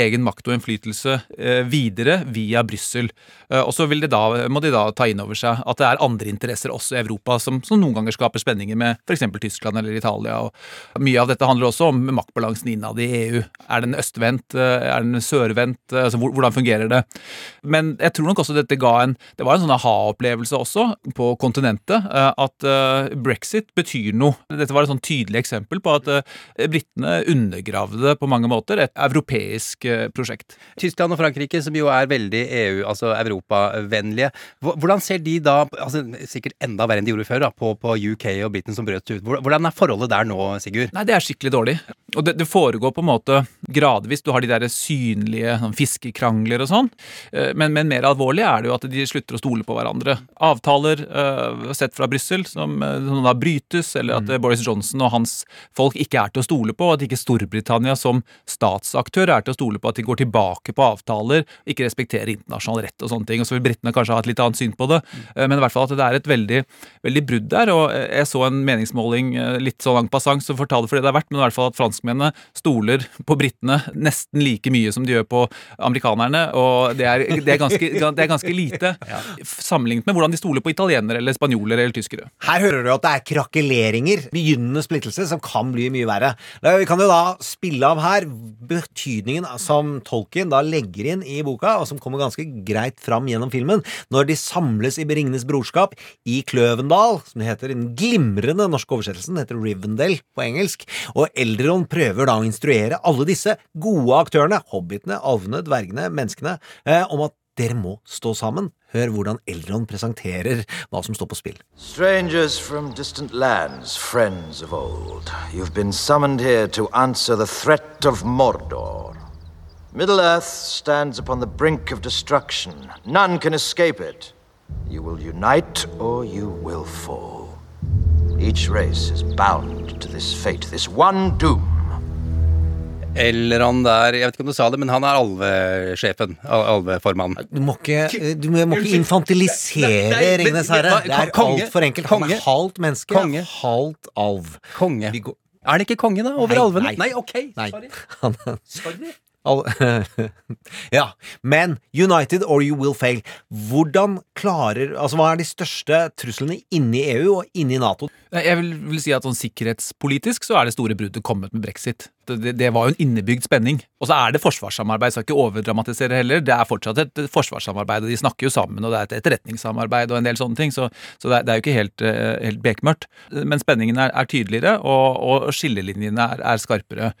egen makt og innflytelse eh, videre via Brussel. Eh, og så må de da ta inn over seg at det er andre interesser også i Europa som, som noen ganger skaper spenninger med f.eks. Tyskland eller Italia. Og mye av dette handler også om maktbalansen innad i EU. Er den østvendt? eh, Er den sørvendt? Altså, hvordan fungerer det? Men jeg tror nok også dette ga en Det var en sånn aha-opplevelse også på kontinentet. At brexit betyr noe. Dette var et sånn tydelig eksempel på at britene undergravde på mange måter et europeisk prosjekt. Tyskland og Frankrike, som jo er veldig EU, altså europavennlige, hvordan ser de da, altså sikkert enda verre enn de gjorde før, da, på, på UK og Britain som brøt ut? Hvordan- er forholdet der nå, Sigurd? Nei, det er skikkelig dårlig. Og det, det foregår på en måte gradvis. Du har de der synlige sånn, fiskekrangler og sånn. Men, men mer alvorlig er det jo at de slutter å stole på hverandre. Avtaler eh, sett fra Brussel som, eh, som da brytes, eller at mm. Boris Johnson og hans folk ikke er til å stole på. At ikke Storbritannia som statsaktør er til å stole på. At de går tilbake på avtaler, ikke respekterer internasjonal rett og sånne ting. Og så vil britene kanskje ha et litt annet syn på det. Eh, Men i hvert fall at det er et veldig, veldig brudd der. Og eh, jeg så en meningsmåling eh, litt så lang passant som fortalte for det det er verdt, men i hvert fall at franskmennene stoler på britene nesten like mye som de gjør på amerikanerne. Og det er, det er, ganske, det er ganske lite sammenlignet med hvordan de stoler på italienere eller spanjoler eller tyskere. Her hører du at det er krakeleringer, begynnende splittelse, som kan bli mye verre. Vi kan jo da spille av her betydningen som Tolkien da legger inn i boka, og som kommer ganske greit fram gjennom filmen, når de samles i Beringenes brorskap i Kløvendal, som heter den glimrende norske oversettelsen, heter Rivendell på engelsk, og Eldron prøver da å instruere alle disse gode aktørene, hobbitene, alvene, dvergene, menneskene, eh, om at dere må stå sammen. Hør hvordan Eldron presenterer hva som står på spill. Strangers from distant lands, friends of old, you've been summoned here to answer the threat of Mordor. Middle Earth stands upon the brink of destruction. None can escape it. You will unite or you will fall. Each race is bound to this fate, this one doom. Eller han der, jeg vet ikke om du sa det, men han er alvesjefen. Alveformannen. Du må ikke, du må ikke infantilisere Ringenes herre. Det er konge, altfor enkelt. Han er halvt menneske, konge. halvt alv. Konge. Er han ikke konge, da? Over Nei, alvene? nei. Nei, ok. Nei. Sorry. Sorry. Ja, men United or you will fail. Hvordan klarer Altså, hva er de største truslene inni EU og inni Nato? Jeg vil, vil si at sånn sikkerhetspolitisk så er det store bruddet kommet med brexit. Det, det, var jo en innebygd spenning. Og så er det forsvarssamarbeid, skal ikke overdramatisere heller. Det er fortsatt et forsvarssamarbeid, og de snakker jo sammen, og det er et etterretningssamarbeid og en del sånne ting, så, så det, er, det er jo ikke helt, eh, helt bekmørkt. Men spenningen er, er tydeligere, og, og skillelinjene er, er skarpere.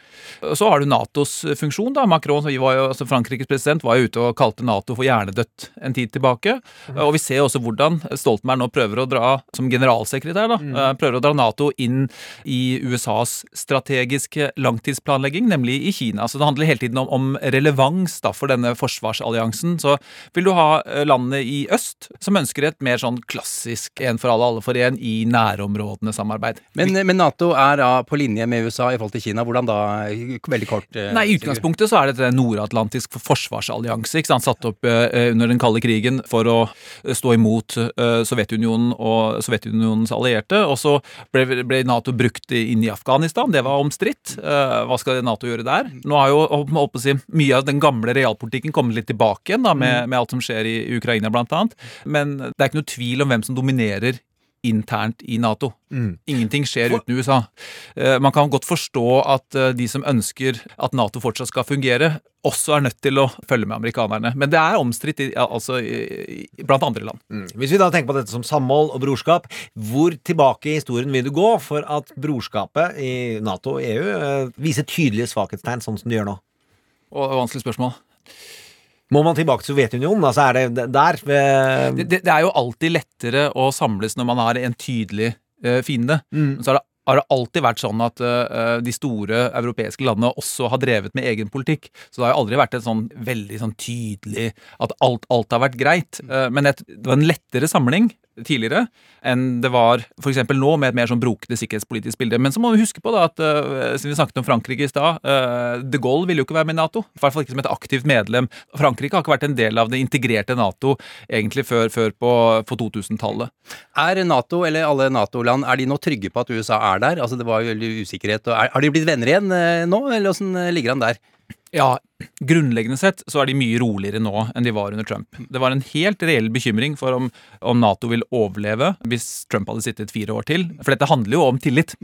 Så har du Natos funksjon, da. Macron, som var jo, altså Frankrikes president, var jo ute og kalte Nato for hjernedødt en tid tilbake. Og vi ser også hvordan Stoltenberg nå prøver å dra, som generalsekretær, da, mm. prøver å dra Nato inn i USAs strategiske langtidsplanlegging, nemlig i Kina. Så det handler hele tiden om, om relevans da, for denne forsvarsalliansen. Så vil du ha landet landene i øst som ønsker et mer sånn klassisk en for alle, alle for en i nærområdene-samarbeid. Men, men Nato er da på linje med USA i forhold til Kina. Hvordan da? Veldig kort. eh, Nei, I utgangspunktet så er det en nordatlantisk forsvarsallianse, ikke sant? satt opp eh, under den kalde krigen for å eh, stå imot eh, Sovjetunionen og Sovjetunionens allierte. Og så ble, ble Nato brukt inn i Afghanistan. Det var omstridt. Eh, hva skal Nato gjøre der? Nå har jo si, mye av den gamle realpolitikken kommet litt tilbake igjen, da, med, med alt som skjer i Ukraina, annet. Men det er ikke noe tvil om hvem som dominerer internt i Nato. Mm. Ingenting skjer uten USA. Eh, Man kan godt forstå at eh, de som ønsker at Nato fortsatt skal fungere, også er nødt til å følge med amerikanerne. Men det er omstridt altså, blant andre land. Hvis vi da tenker på dette som samhold og brorskap, hvor tilbake i historien vil du gå for at brorskapet i Nato og EU eh, viser tydelige svakhetstegn, sånn som de gjør nå? Og vanskelig spørsmål. Må man tilbake til Sovjetunionen? Altså er det der ved Det, det, det er jo alltid lettere å samles når man har en tydelig uh, fiende. Mm. så har det har det alltid vært sånn at uh, de store europeiske landene også har drevet med egen politikk. Så det har jo aldri vært en sånn veldig sånn tydelig at alt, alt har vært greit. Uh, men et, det var en lettere samling tidligere enn det var f.eks. nå, med et mer sånn brokete sikkerhetspolitisk bilde. Men så må vi huske på da at uh, siden vi snakket om Frankrike i stad uh, De Gaulle ville jo ikke være med i Nato. I hvert fall ikke som et aktivt medlem. Frankrike har ikke vært en del av det integrerte Nato egentlig før, før på, på 2000-tallet. Er Nato, eller alle Nato-land, er de nå trygge på at USA er der? Altså Det var jo veldig usikkerhet. Og er, har de blitt venner igjen uh, nå, eller åssen ligger han der? Ja, grunnleggende sett så er de mye roligere nå enn de var under Trump. Det var en helt reell bekymring for om, om, Nato vil overleve hvis Trump hadde sittet fire år til. For dette handler jo om tillit.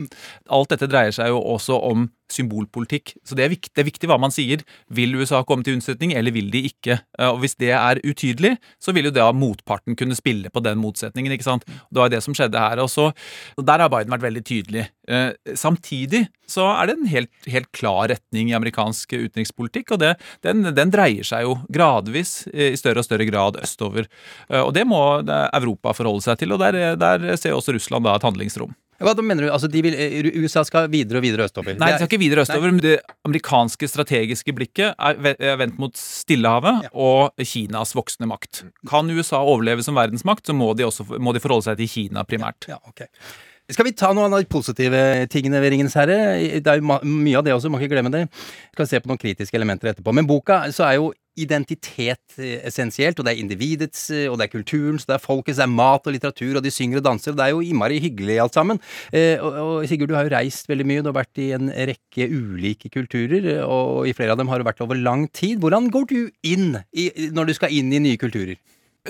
Alt dette dreier seg jo også om symbolpolitikk. Så det er, viktig, det er viktig hva man sier. Vil USA komme til unnsetning, eller vil de ikke? Eh, og Hvis det er utydelig, så vil jo da motparten kunne spille på den motsetningen. ikke sant? Det var det som skjedde her. Og, så, Der har Biden vært veldig tydelig. Eh, samtidig så er det en helt, helt klar retning i amerikansk utenrikspolitikk. og det det, den, den, dreier seg jo gradvis i større og større grad østover. Eh, og det må Europa forholde seg til, og der, der ser også Russland da et handlingsrom. Hva mener du? Altså, vil, eh, USA skal videre og videre østover? Nei, de skal ikke videre østover. men Det amerikanske strategiske blikket er vendt mot Stillehavet ja. og Kinas voksende makt. Kan USA overleve som verdensmakt, så må de, også, må de forholde seg til Kina primært. Ja, okay. Skal vi ta noen av de positive tingene ved Ringens herre? Det er jo mye av det også, må ikke glemme det. Vi skal se på noen kritiske elementer etterpå. Men boka så er jo identitet eh, essensielt, og det er individets, eh, og det er kulturens, det er folkets, det er mat og litteratur, og de synger og danser, og det er jo innmari hyggelig alt sammen. Eh, og, og, Sigurd, du har jo reist veldig mye, du har vært i en rekke ulike kulturer, og i flere av dem har du vært over lang tid. Hvordan går du inn i, når du skal inn i nye kulturer?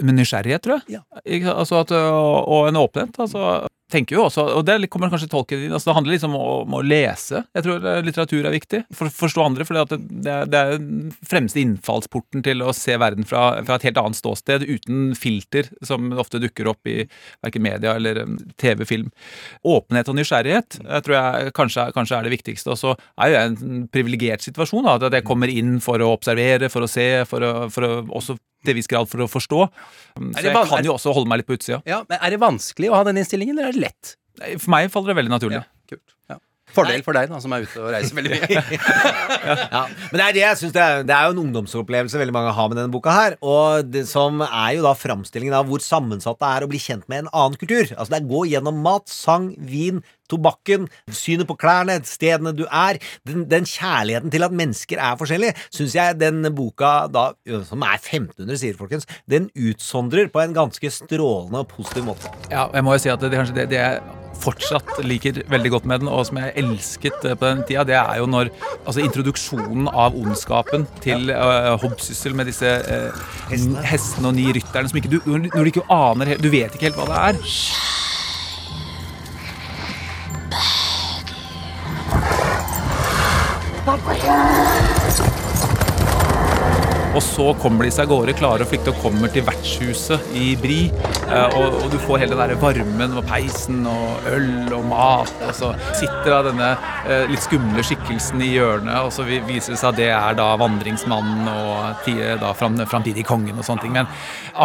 Med nysgjerrighet, tror jeg. Ja. Altså at, og en åpenhet. altså tenker jo også, og det kommer kanskje tolken din, altså det handler liksom om, å lese. Jeg tror litteratur er viktig for å forstå andre. For det, det, er den fremste innfallsporten til å se verden fra, fra, et helt annet ståsted, uten filter, som ofte dukker opp i verken media eller um, TV-film. Åpenhet og nysgjerrighet jeg tror jeg kanskje, kanskje er det viktigste. Og så er jo jeg en privilegert situasjon, da, at jeg kommer inn for å observere, for å se, for å, for å også til viss grad for å forstå. Så jeg kan jo også holde meg litt på utsida. Ja, men Er det vanskelig å ha den innstillingen, eller er det lett? For meg faller det veldig naturlig. Ja, kult. Ja. Fordel for deg, da, som er ute og reiser veldig mye. ja. Men det er det jeg synes det er, det er jo en ungdomsopplevelse veldig mange har med denne boka her. Og det som er jo da framstillingen av hvor sammensatt det er å bli kjent med en annen kultur. Altså det er gå gjennom mat, sang, vin, tobakken, synet på klærne, stedene du er. Den, den kjærligheten til at mennesker er forskjellige, syns jeg den boka, da, som er 1500 sider, folkens, den utsondrer på en ganske strålende og positiv måte. Ja, jeg må jo si at det, det, det er fortsatt liker veldig godt med den, og som jeg elsket eh, på den tida, det er jo når altså introduksjonen av ondskapen til uh, Hobbsyssel med disse uh, hestene. og ni rytterne som ikke du, Når du ikke aner Du vet ikke helt hva det er. Og så kommer de seg av gårde, klare og flykte og kommer til vertshuset i Bri. Eh, og, og, du får hele den der varmen og peisen og øl og mat. Og så sitter da denne eh, litt skumle skikkelsen i hjørnet, og så viser det seg at det er da vandringsmannen og da framtidig kongen og sånne ting. Men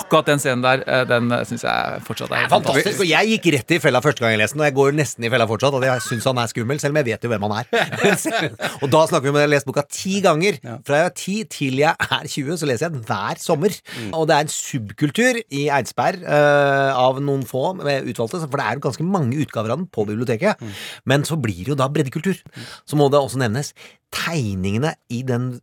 akkurat den scenen der, eh, den syns jeg fortsatt er, er fantastisk. Og jeg gikk rett i fella første gang jeg leste den, og jeg går nesten i fella fortsatt. Og jeg syns han er skummel, selv om jeg vet jo hvem han er. og da snakker vi om at jeg har lest boka ti ganger. Fra jeg er ti til jeg er 20 20, så leser jeg den hver sommer. Mm. Og det er en subkultur i Eidsberg uh, av noen få utvalgte, for det er jo ganske mange utgaver av den på biblioteket. Mm. Men så blir det jo da breddekultur. Så må det også nevnes tegningene i den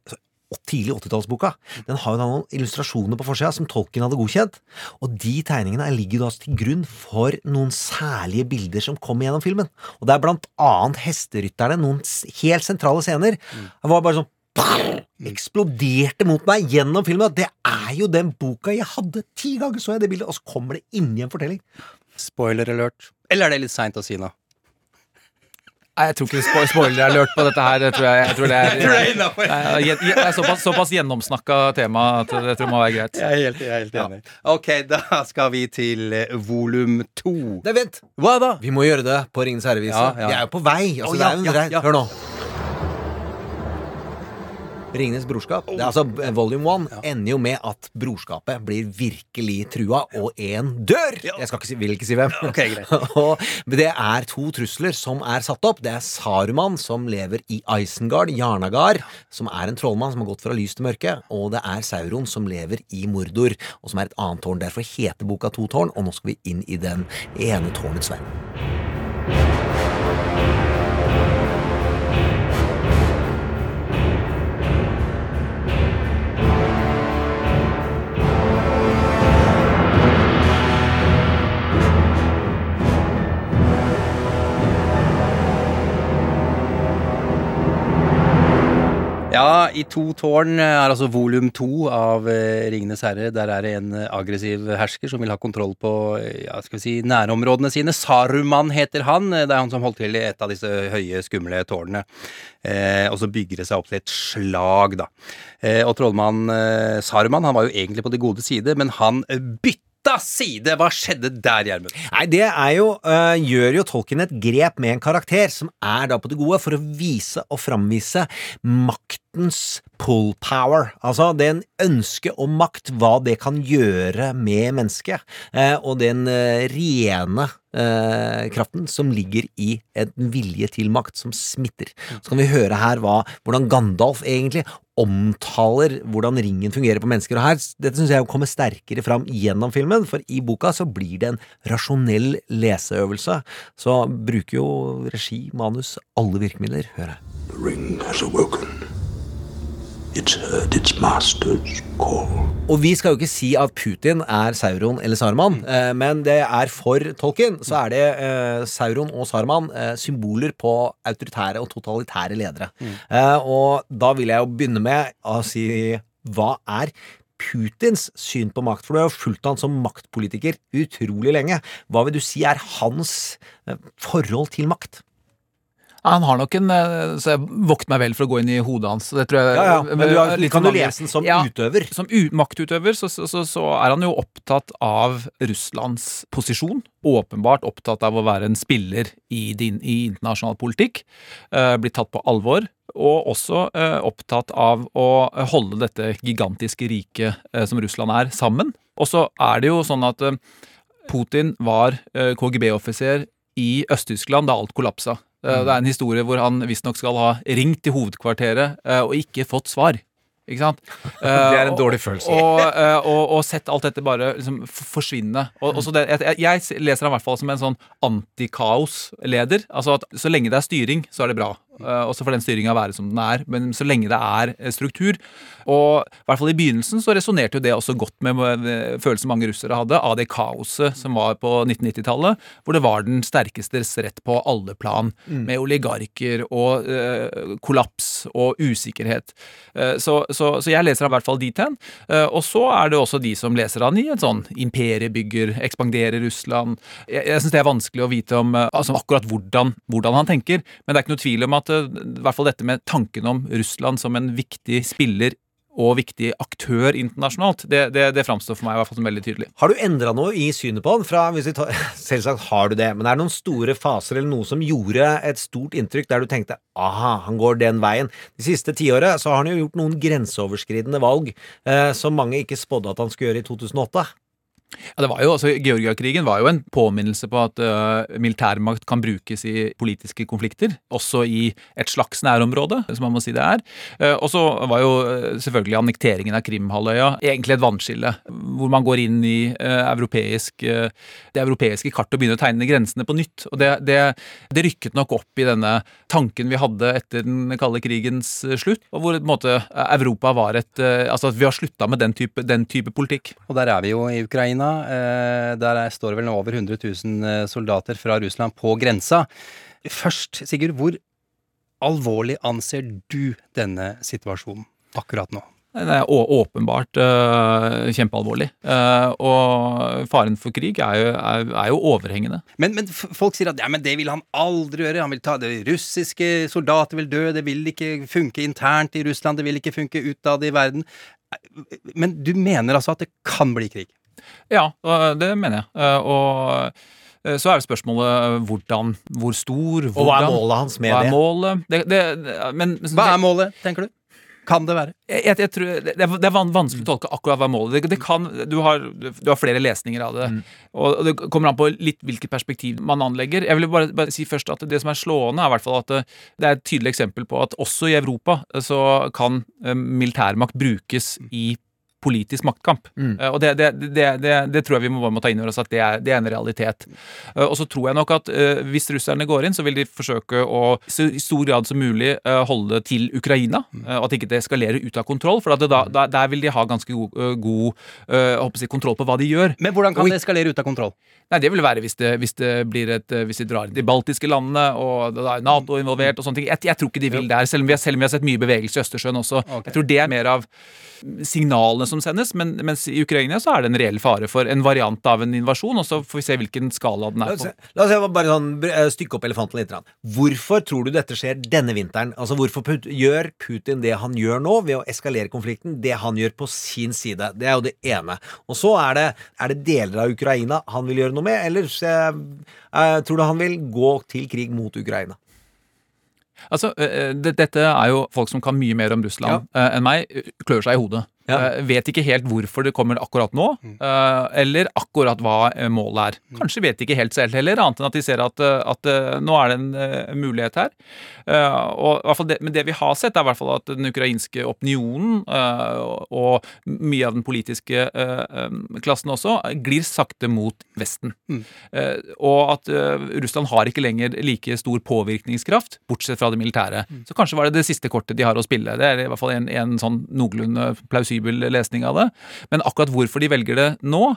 tidlig 80-tallsboka. Den har jo da noen illustrasjoner på forsida som tolken hadde godkjent. Og de tegningene ligger da til grunn for noen særlige bilder som kommer gjennom filmen. Og det er blant annet hesterytterne, noen helt sentrale scener. Det var bare sånn eksploderte mot meg gjennom filmen. Det er jo den boka jeg hadde! Ti ganger så jeg det bildet, og så kommer det inni en fortelling. Spoiler alert. Eller er det litt seint å si nå? Nei, jeg tror ikke spo spoiler alert på dette her. Jeg tror, jeg, jeg tror det er, jeg, jeg, er såpass, såpass gjennomsnakka tema at det tror jeg må være greit. Jeg er helt, er helt enig. Ja. Ok, da skal vi til uh, volum to. Nei, vent! Hva da? Vi må gjøre det på Ringens herrevis. Ja, ja. Vi er jo på vei. Altså, oh, det er jo en Hør nå. Ringenes brorskap. Det er altså eh, Volume 1 ender jo med at brorskapet blir virkelig trua, og én dør! Jeg skal ikke si, vil ikke si hvem. Ok, greit. og det er to trusler som er satt opp. Det er Saruman, som lever i Isengard, Jarnagar, som er en trollmann som har gått fra lys til mørke, og det er Sauron, som lever i Mordor, og som er et annet tårn. Derfor heter boka To tårn, og nå skal vi inn i den ene tårnets verden. Ja, i To tårn er altså volum to av eh, Ringenes herre. Der er det en eh, aggressiv hersker som vil ha kontroll på eh, ja, skal vi si, nærområdene sine. Saruman heter han. Det er han som holdt til i et av disse høye, skumle tårnene. Eh, og så bygger det seg opp til et slag, da. Eh, og trollmann eh, Saruman han var jo egentlig på det gode side, men han eh, bytta side! Hva skjedde der, Gjermund? Nei, det er jo øh, gjør jo Tolkien et grep med en karakter som er da på det gode, for å vise og framvise maktens pull power. Altså den ønske om makt, hva det kan gjøre med mennesket, eh, og den eh, rene kraften som ligger i en vilje til makt som smitter. Så kan vi høre her hva, hvordan Gandalf egentlig omtaler hvordan ringen fungerer på mennesker. Og her, Dette syns jeg kommer sterkere fram gjennom filmen, for i boka så blir det en rasjonell leseøvelse. Så bruker jo regi, manus, alle virkemidler. Hør her. The ring has. It's heard its master's call. Og vi skal jo ikke si at Putin er Sauron eller Saruman, eh, men det er for Tolkien så er det eh, Sauron og Saruman eh, symboler på autoritære og totalitære ledere. Eh, og da vil jeg jo begynne med å si hva er Putins syn på makt, for du har jo fulgt han som maktpolitiker utrolig lenge. Hva vil du si er hans eh, forhold til makt? Han har nok en eh, Så jeg vokter meg vel for å gå inn i hodet hans. Det tror jeg, Ja, ja, men du har- kan du lese den som utøver? Som maktutøver så, så, så, så er han jo opptatt av Russlands posisjon. Åpenbart opptatt av å være en spiller i, din, i internasjonal politikk. Uh, blitt tatt på alvor. Og også eh, opptatt av å holde dette gigantiske riket eh, som Russland er, sammen. Og så er det jo sånn at eh, Putin var eh, KGB-offiser i Øst-Tyskland da alt kollapsa. Eh, Det er en historie hvor han visstnok skal ha ringt til hovedkvarteret eh, og ikke fått svar. Ikke sant? Det er en Eh, dårlig følelse. Og, eh, og, og sett alt dette bare liksom forsvinne. Og, det, jeg, jeg leser han i hvert fall som en sånn antikaosleder. Altså at så lenge det er styring, så er det bra. Eh, Og så får den styringa være som den er. Men så lenge det er eh, struktur Og i hvert fall i begynnelsen så resonnerte jo det også godt med følelsen mange russere hadde av det kaoset som var på 1990-tallet, hvor det var den sterkestes rett på alle plan, Mm. med oligarker og eh, kollaps og usikkerhet. Eh, så, så, så jeg leser han i hvert fall dit hen. Eh, og så er det også de som leser han i en sånn imperiebygger, ekspanderer Russland. Jeg, jeg syns det er vanskelig å vite om altså akkurat hvordan, hvordan han tenker, men det er ikke noe tvil om at eh, i hvert fall dette med tanken om Russland som en viktig spiller og viktig aktør internasjonalt, det, det, det framstår for meg i hvert fall som veldig tydelig. Har du endra noe i synet på han? Fra, tar, selvsagt har du det, men er det noen store faser eller noe som gjorde et stort inntrykk der du tenkte aha, han går den veien? De siste tiåret så har han jo gjort noen grenseoverskridende valg eh, som mange ikke spådde at han skulle gjøre i 2008. Ja, det var jo, altså Georgiakrigen var jo en påminnelse på at uh, militærmakt kan brukes i politiske konflikter, også i et slags nærområde, som man må si det er. Uh, og så var jo uh, selvfølgelig annekteringen av Krimhalvøya egentlig et vannskille, hvor man går inn i europeisk, det europeiske kartet og begynner å tegne grensene på nytt. Og det, det, det rykket nok opp i denne tanken vi hadde etter den kalde krigens slutt, og hvor måte Europa var et Altså at vi har slutta med den type, den type politikk. Og der er vi jo i Ukraina. Eh, Der er, står det vel nå over 100 000 eh, soldater fra Russland på grensa. Først, Sigurd, hvor alvorlig anser du denne situasjonen akkurat nå? Det er åpenbart uh, kjempealvorlig. Uh, og faren for krig er jo, er, er jo overhengende. Men, men folk sier at ja, men det vil han aldri gjøre. Han vil ta det russiske soldater vil dø. Det vil ikke funke internt i Russland. Det vil ikke funke utad i verden. Men du mener altså at det kan bli krig? Ja, det mener jeg. Eh, og eh, så er det spørsmålet hvordan, hvor stor Og hva er målet hans med hva er det? Målet? Det, det, det men, Hva er målet, tenker du? Kan det være? Jeg, jeg, tror, det, er, det er vanskelig å tolke akkurat hva målet det, det kan, du, har, du har flere lesninger av det. Og det kommer an på litt hvilket perspektiv man anlegger. Jeg vil bare, bare si først at Det som er slående, er i hvert fall at det, det er et tydelig eksempel på at også i Europa så kan eh, militærmakt brukes i politisk maktkamp. Mm. Eh, Og det, det, det, det, det tror jeg vi må, må ta inn over oss at det er, det er en realitet. Eh, Og så tror jeg nok at eh, hvis russerne går inn, så vil de forsøke å så, i stor grad som mulig holde til Ukraina. Og at ikke det eskalerer ut av kontroll. For at det da, da, der vil de ha ganske god, god si, kontroll på hva de gjør. Men hvordan kan det eskalere ut av kontroll? Nei, Det vil være hvis det, hvis det blir et Hvis de drar inn de baltiske landene, og da er Nato involvert og sånne ting. Jeg, jeg tror ikke de vil der, selv om, vi selv om vi har sett mye bevegelse i Østersjøen også. Jeg tror det er mer av signalene som sendes, men mens i Ukraina så er det en reell fare for en variant av en invasjon, og så får vi se hvilken skala den La er oss, på. se, la oss se, bare sånn, eh, stykke opp elefanten litt. Hvorfor tror du dette skjer denne vinteren? Altså Hvorfor put, gjør Putin det han gjør nå, ved å eskalere konflikten, det han gjør på sin side? Det er jo det ene. Og så er det, er det deler av Ukraina han vil gjøre noe med, eller eh, eh, tror du han vil gå til krig mot Ukraina? Altså, Dette er jo folk som kan mye mer om Russland ja. enn meg, klør seg i hodet. Eh, vet ikke helt hvorfor det kommer akkurat nå, eh, eller akkurat hva eh, målet er. Kanskje vet de ikke helt selv heller, annet enn at de ser at, at nå er det en mulighet her. Og det, Men det vi har sett, er i hvert fall at den ukrainske opinionen og mye av den politiske klassen også glir sakte mot Vesten. Eh, og at Russland har ikke lenger like stor påvirkningskraft, bortsett fra det militære. Så kanskje var det det siste kortet de har å spille. Det er i hvert fall en, en sånn noenlunde plausibel lesning av det. Men akkurat hvorfor de velger det nå,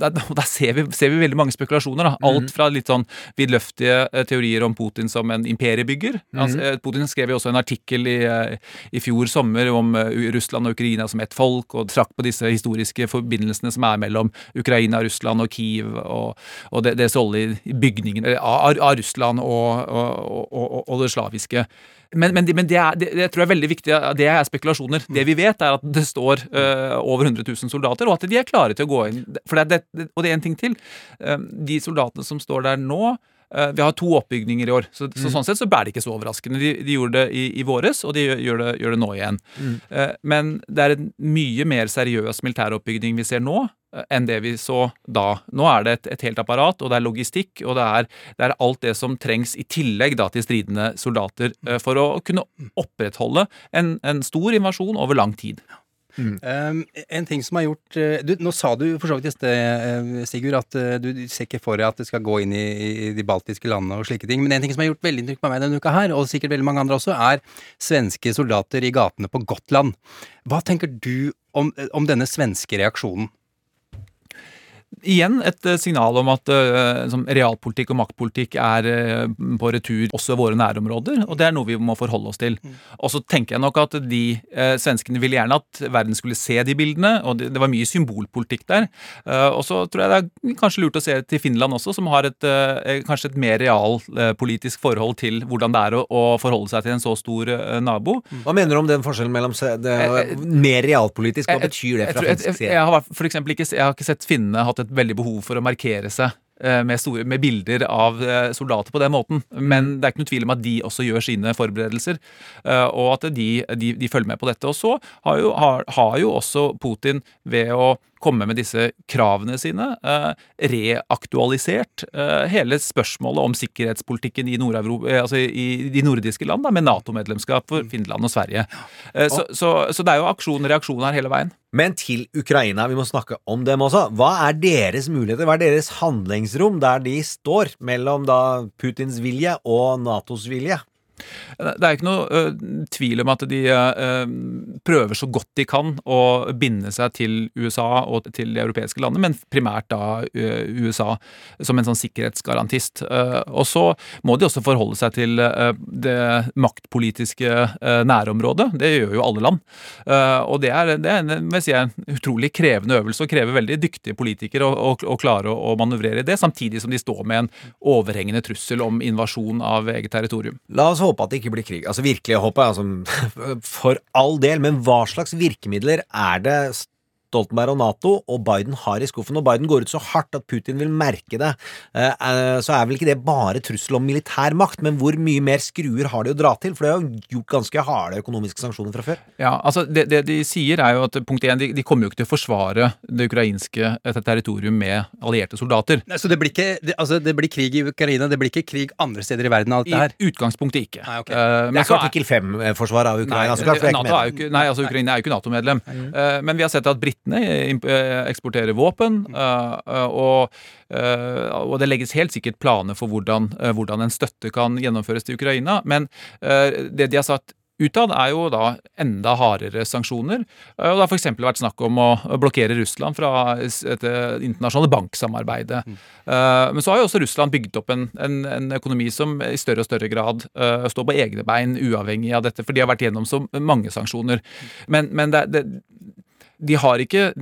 der, der ser, vi, ser vi veldig mange spekulasjoner. Da. Alt fra litt sånn vidløftige eh, teorier om Putin som en imperiebygger. Han, eh, Putin skrev jo også en artikkel i, eh, i fjor sommer om Russland og Ukraina som ett folk, og trakk på disse historiske forbindelsene som er mellom Ukraina, Russland og Kiev, og, og det, deres rolle i- bygningen av, av Russland og, og, og, det slaviske. Men, men, det- men det, er, det, det tror jeg er veldig viktig. Det er spekulasjoner. Det vi vet, er at det står uh, over 100 000 soldater, og at de er klare til å gå inn. For det, er det, og det er en ting til. Eh, de soldatene som står der nå eh, vi har to oppbygninger i år, så, så Mm. sånn sett så er det ikke så overraskende. De, de gjorde det i, i våres, og de gjør- det, gjør det nå igjen. Mm. Eh, Men det er en mye mer seriøs militæroppbygning vi ser nå, enn det vi så da. Nå er det et, et helt apparat, og det er logistikk, og det er, det er alt det som trengs i tillegg da, til stridende soldater eh, for å kunne opprettholde en, en stor invasjon over lang tid. Um, en ting som har gjort eh, du, Nå sa du for så vidt i sted, eh, Sigurd, at eh, du ser ikke for deg at det skal gå inn i, i de baltiske landene og slike ting. Men en ting som har gjort veldig inntrykk på meg denne uka her, og sikkert veldig mange andre også, er svenske soldater i gatene på Gotland. Hva tenker du om, om denne svenske reaksjonen? Igjen et eh, signal om at eh, som realpolitikk og maktpolitikk er eh, på retur også i våre nærområder, og det er noe vi må forholde oss til. Og så tenker jeg nok at de eh, svenskene ville gjerne at verden skulle se de bildene, og det, det var mye symbolpolitikk der. Eh, og så tror jeg det er kanskje lurt å se til Finland også, som har et, eh, kanskje et mer realpolitisk forhold til hvordan det er å, å forholde seg til en så stor nabo. Hva mener du om den forskjellen mellom se- det, mer realpolitisk? Hva betyr det fra finsk jeg- side? Jeg har for jeg har ikke sett finnene hatt et veldig behov for å markere seg eh, med, store, med bilder av eh, soldater på den måten. Men det er ikke noe tvil om at de også gjør sine forberedelser, eh, og at de, de, de følger med på dette. Og så har jo, har, har jo også Putin ved å komme med disse kravene sine, eh, reaktualisert eh, hele spørsmålet om sikkerhetspolitikken i, eh, altså i de nordiske land, da, med Nato-medlemskap for Finland og Sverige. Eh, så, så, så det er jo aksjon og reaksjon her hele veien. Men til Ukraina, vi må snakke om dem også. Hva er deres muligheter, hva er deres handlingsrom der de står mellom da Putins vilje og Natos vilje? Det er ikke noe uh, tvil om at de uh, prøver så godt de kan å binde seg til USA og til de europeiske landene, men primært da uh, USA som en sånn sikkerhetsgarantist. Og så må de også forholde seg til det maktpolitiske nærområdet. Det gjør jo alle land. Og det er, det er en, si, en utrolig krevende øvelse og krever veldig dyktige politikere å, å, å klare å, å manøvrere i det, samtidig som de står med en overhengende trussel om invasjon av eget territorium. La oss håpe at det ikke blir krig. Altså virkelig håpe, altså, for all del. Men hva slags virkemidler er det Stoltenberg og Nato, og Biden har i skuffen. Og Biden går ut så hardt at Putin vil merke det. Eh, eh, Så er vel ikke det bare trussel om militær makt, men hvor mye mer skruer har de å dra til? For de har jo gjort ganske harde økonomiske sanksjoner fra før. Ja, altså det, det de sier er jo at punkt én, de, de kommer jo ikke til å forsvare det ukrainske eh, territorium med allierte soldater. Nei, så det blir, ikke, det, altså, det blir krig i Ukraina, det blir ikke krig andre steder i verden av dette her? I utgangspunktet ikke. Nei, ok. Eh, Det er så ikke artikkel 5-forsvar av Ukraina. nei, altså Ukraina er jo ikke Nato-medlem. Eh, men vi har sett at britene eh, eksporterer våpen, eh, eh, og, eh, og det legges helt sikkert planer for hvordan, hvordan en støtte kan gjennomføres til Ukraina. Men det de har sagt utad, er jo da enda hardere sanksjoner. Og det har f.eks. vært snakk om å blokkere Russland fra s- et eh, internasjonale banksamarbeidet. Eh, Men så har jo også Russland bygd opp en, en, en økonomi som i større og større grad står på egne bein, uavhengig av dette, for de har vært gjennom så mange sanksjoner. Men, men det, det, de har ikke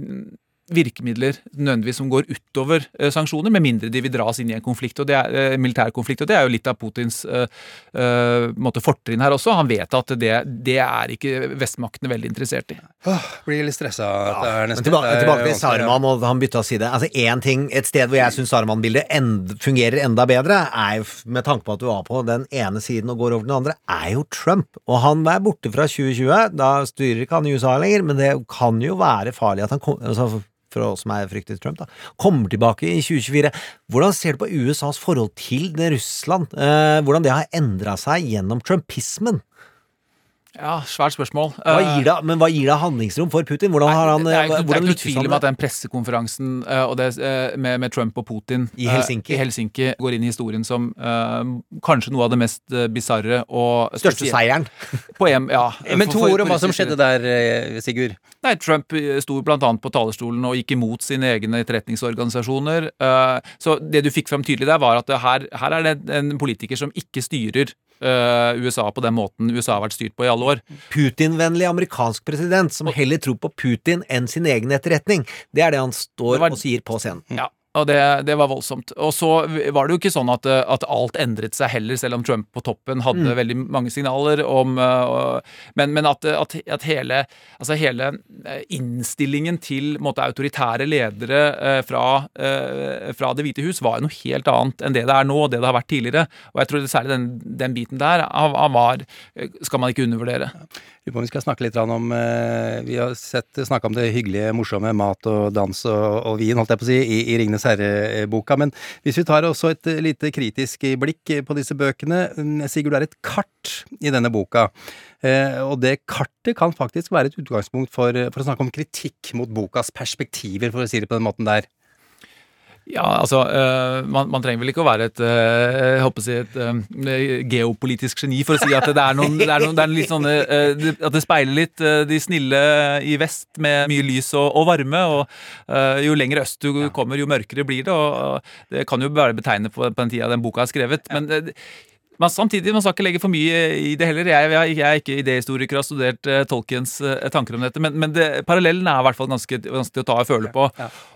virkemidler nødvendigvis som går utover eh, sanksjoner, med mindre de vil dras inn i en konflikt, og det er, eh, militær konflikt. og Det er jo litt av Putins eh, eh, måte fortrinn her også. Han vet at det, det er ikke vestmaktene veldig interessert i. Åh, blir litt stressa. det nesten- tilbake, tilbake til Sarman. Og han bytta side. Altså en ting, Et sted hvor jeg syns Saruman-bildet end, fungerer enda bedre, er jo med tanke på at du var på den ene siden og går over den andre, er jo Trump. Og han er borte fra 2020. Da styrer ikke han i USA lenger, men det kan jo være farlig at han kom, altså for oss som er fryktet Trump, da, kommer tilbake i 2024. Hvordan ser du på USAs forhold til Russland? Eh, hvordan det har endra seg gjennom trumpismen? Ja, svært spørsmål. Hva Eh, gir det, men hva gir det handlingsrom for Putin? Hvordan har han det er ikke, det er ikke tvil om med at den pressekonferansen eh, og det, eh, med, med Trump og Putin I eh, Helsinki. i Helsinki går inn i historien som eh, kanskje noe av det mest bisarre og Største seieren. På EM, ja, Men to ord om hva som skjedde der, eh, Sigurd. Nei, Trump eh, sto annet på talerstolen og gikk imot sine egne etterretningsorganisasjoner. Eh, Så det du fikk fram tydelig der, var at her, her er det en politiker som ikke styrer eh, USA på den måten USA har vært styrt på i alle år. Putin-vennlig amerikansk president som heller tror på Putin enn sin egen etterretning. Det er det han står Det var- og sier på scenen. Ja, og det, det var voldsomt. Og så var det jo ikke sånn at, at alt endret seg heller, selv om Trump på toppen hadde Mm. veldig mange signaler om og- Men, men at, at, at hele, altså hele eh, innstillingen til på måte, autoritære ledere eh, fra, eh, fra Det hvite hus var jo noe helt annet enn det det er nå, og det det har vært tidligere. Og jeg tror særlig den, den biten der av, av var skal man ikke undervurdere. Lurer på om Vi skal snakke litt om eh, Vi har snakka om det hyggelige, morsomme, mat og dans og, og vin, holdt jeg på å si, i, i Ringenes herre-boka. Men hvis vi tar også et lite kritisk blikk på disse bøkene mm, Sigurd, det er et kart i denne boka. Eh, og det kartet kan faktisk være et utgangspunkt for, for å snakke om kritikk mot bokas perspektiver, for å si det på den måten der. Ja, altså, øh, man, man trenger vel ikke å være et, øh, jeg håper å si et øh, geopolitisk geni for å si at det er noen, det er noen, det er litt sånne, at det speiler litt de snille i vest med mye lys og, og varme, og jo lenger øst du kommer, jo mørkere blir det, og, det kan jo bare betegne på, på den tida den boka er skrevet, men men samtidig, man skal ikke legge for mye i det heller. Jeg, jeg, jeg er ikke idéhistoriker og har studert uh, Tolkiens uh, tanker om dette, men, men det, parallellen er i hvert fall ganske til å ta og føle på.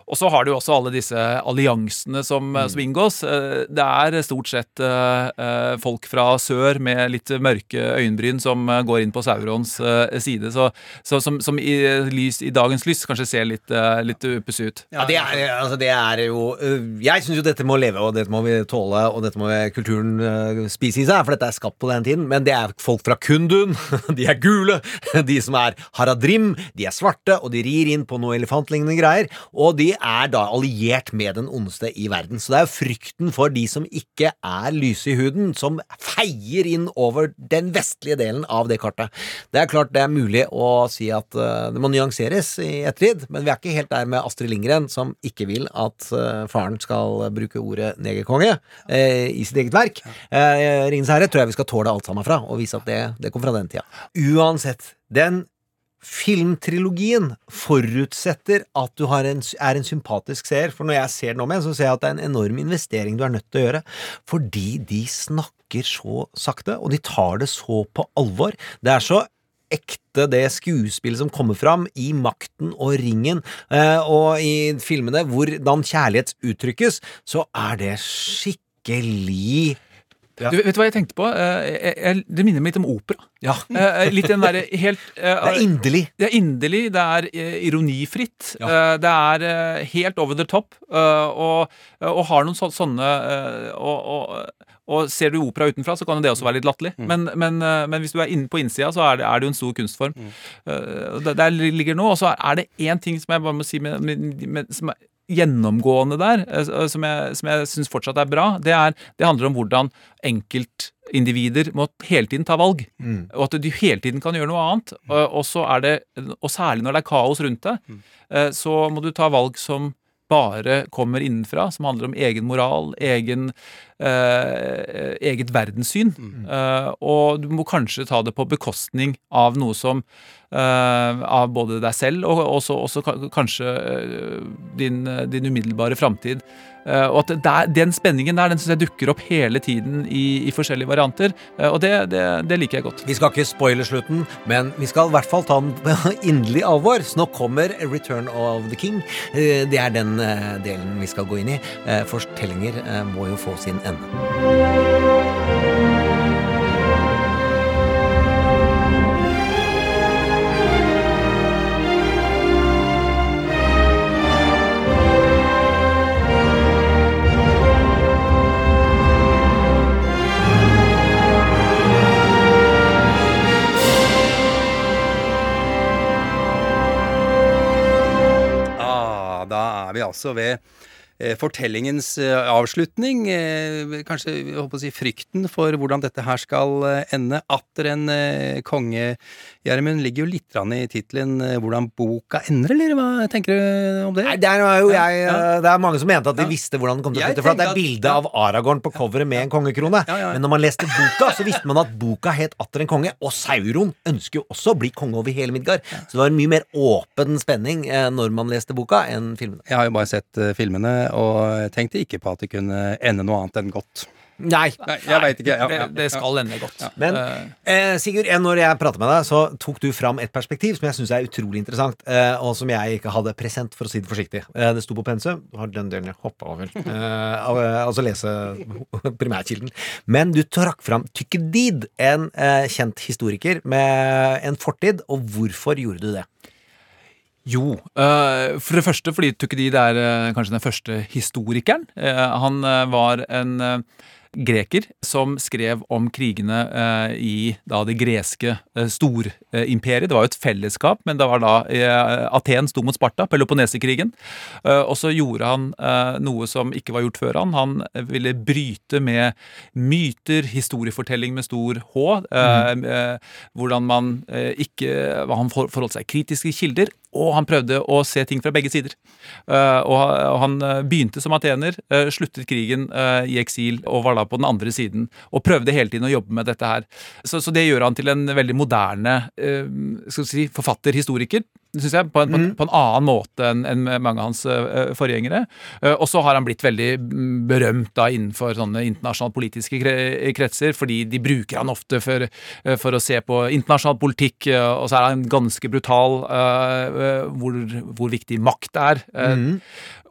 Og så har du også alle disse alliansene som, mm. som inngås. Eh, Det er stort sett eh, eh, folk fra sør med litt mørke øyenbryn som eh, går inn på Saurons eh, side, så, så, som, som i, lys, i dagens lys kanskje ser litt, litt pussig ut. Ja, det er, altså det er jo Jeg syns jo dette må leve, og dette må vi tåle, og dette må kulturen spise i seg, for dette er skapt på den tiden. Men det er folk fra Kundun, de er gule, de som er haradrim, de er svarte, og de rir inn på noe elefantlignende greier. Og de er da alliert med den ondeste i verden. Så det er jo frykten for de som ikke er lyse i huden, som feier inn over den vestlige delen av det kartet. Det er klart det er mulig å si at øh, det må nyanseres i ettertid, men vi er ikke helt der med Astrid Lindgren, som ikke vil at øh, faren skal bruke ordet negerkonge eh, i sitt eget verk. Eh, Ringenes herre tror jeg vi skal tåle alt sammen fra, og vise at det, det kom fra den tida. Uansett, den Filmtrilogien forutsetter at du en, er en sympatisk seer, for når jeg ser den om igjen, så ser jeg at det er en enorm investering du er nødt til å gjøre, fordi de snakker så sakte, og de tar det så på alvor. Det er så ekte det skuespillet som kommer fram i Makten og Ringen, eh, og i filmene hvordan kjærlighet uttrykkes, så er det skikkelig Du, vet du hva jeg tenkte på? Eh, jeg, jeg, det minner meg litt om opera. Eh, litt den derre helt eh, Det er inderlig. Det er inderlig, det er ironifritt. Eh, det er helt over the top. og, og har noen så, sånne og, og, og ser du opera utenfra, så kan det også være litt latterlig. Men, men, eh, men hvis du er inne på innsida, så er det, er det jo en stor kunstform. Eh, der ligger noe. Og så er det én ting som jeg bare må si med, med, med, som er gjennomgående der, eh, som jeg, som jeg syns fortsatt er bra, det, er, det handler om hvordan enkeltindivider må hele tiden ta valg. Mm. Og at du hele tiden kan gjøre noe annet. Og, og, så er det, og særlig når det er kaos rundt deg, mm. så må du ta valg som bare kommer innenfra, som handler om egen moral, egen, eh, eget verdenssyn. Eh, og du må kanskje ta det på bekostning av noe som eh, Av både deg selv og også, også kanskje eh, din, din umiddelbare framtid. Eh, og at det er, Den spenningen der den synes jeg dukker opp hele tiden i, i forskjellige varianter. eh, og det, det, det liker jeg godt. Vi skal ikke spoile slutten, men vi skal i hvert fall ta den på inderlig alvor. Så nå kommer Return of the King. Det er den delen vi skal gå inn i. Fortellinger må jo få sin Ah, da er vi altså ved eh, fortellingens eh, avslutning. Eh, kanskje jeg håper å si, frykten for hvordan dette her skal eh, ende. Atter en eh, konge, Gjermund, ligger jo litt i tittelen eh, 'Hvordan boka ender', eller hva tenker du om det? Nei, der var jo jeg, ja. Det er mange som mente at de visste hvordan den kom til å slutte. For det er bilde av Aragorn på coveret med en kongekrone. Men når man leste boka, så visste man at boka het Atter en konge. Og Sauron ønsker jo også å bli konge over hele Midgard. Så det var en mye mer åpen spenning eh, når man leste boka, enn filmene. Jeg har jo bare sett eh, filmene, og tenkte ikke på at det kunne ende noe annet enn godt. Nei. jeg vet ikke. Ja, Det, ja, det skal ende godt. Men eh, Sigurd, eh, når jeg prater med deg, så tok du fram et perspektiv som jeg syns er utrolig interessant, eh, og som jeg ikke hadde present, for å si det forsiktig. Eh, det sto på pensum. Du har den delen jeg hoppa over. Eh, altså lese primærkilden. Men du trakk fram Tykkedid, en eh, kjent historiker med en fortid, og hvorfor gjorde du det? Jo, eh, for det første fordi Tukkedid er eh, kanskje den første historikeren. Eh, han eh, var en eh, greker som skrev om krigene eh, i da det greske eh, storimperiet. det var jo et fellesskap, men det var da eh, Aten sto mot Sparta, Peloponnesekrigen. Og så gjorde han noe som ikke var gjort før han. Han ville bryte med myter, historiefortelling med stor H. Eh, hvordan man ikke Han forholdt seg kritiske kilder, og han prøvde å se ting fra begge sider. Eh, og, han eh, begynte som atener, eh, sluttet krigen i eksil og var da på den andre siden. Og prøvde hele tiden å jobbe med dette her. Så, det gjør han til en veldig moderne si, forfatter, historiker. Synes jeg, på en, mm. på en annen måte enn mange av hans eh, forgjengere. Eh, og så har han blitt veldig mm, berømt da innenfor sånne internasjonale politiske kretser, fordi de bruker han ofte for, eh, for å se på internasjonal politikk, og så er han ganske brutal hvor, hvor viktig makt er. Mm.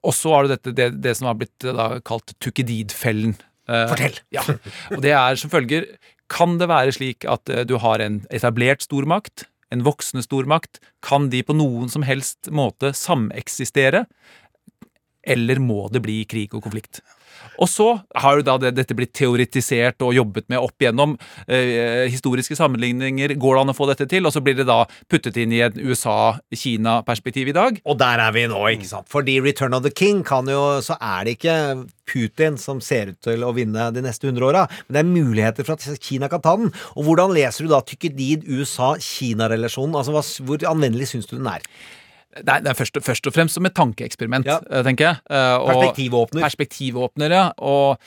Og så har du dette, det, det som har blitt da kalt Tukkedid-fellen. Fortell. Ja. Og det er som følger Kan det være slik at du har en etablert stormakt, en voksende stormakt? Kan de på noen som helst måte sameksistere? Eller må det bli krig og konflikt? Og så har jo da det, dette blitt teoretisert og jobbet med opp igjennom eh, historiske sammenligninger. Går det an å få dette til? Og så blir det da puttet inn i et USA-Kina-perspektiv i dag. Og der er vi nå, ikke sant? Fordi Return of the King kan jo Så er det ikke Putin som ser ut til å vinne de neste 100 åra, men det er muligheter for at Kina kan ta den. Og hvordan leser du da Tykkedid USA-Kina-relasjonen? Altså, hvor anvendelig syns du den er? Er, det er først, først og fremst som et tankeeksperiment, ja. tenker jeg. Eh, og- Perspektivåpner. Perspektivåpner, ja. Og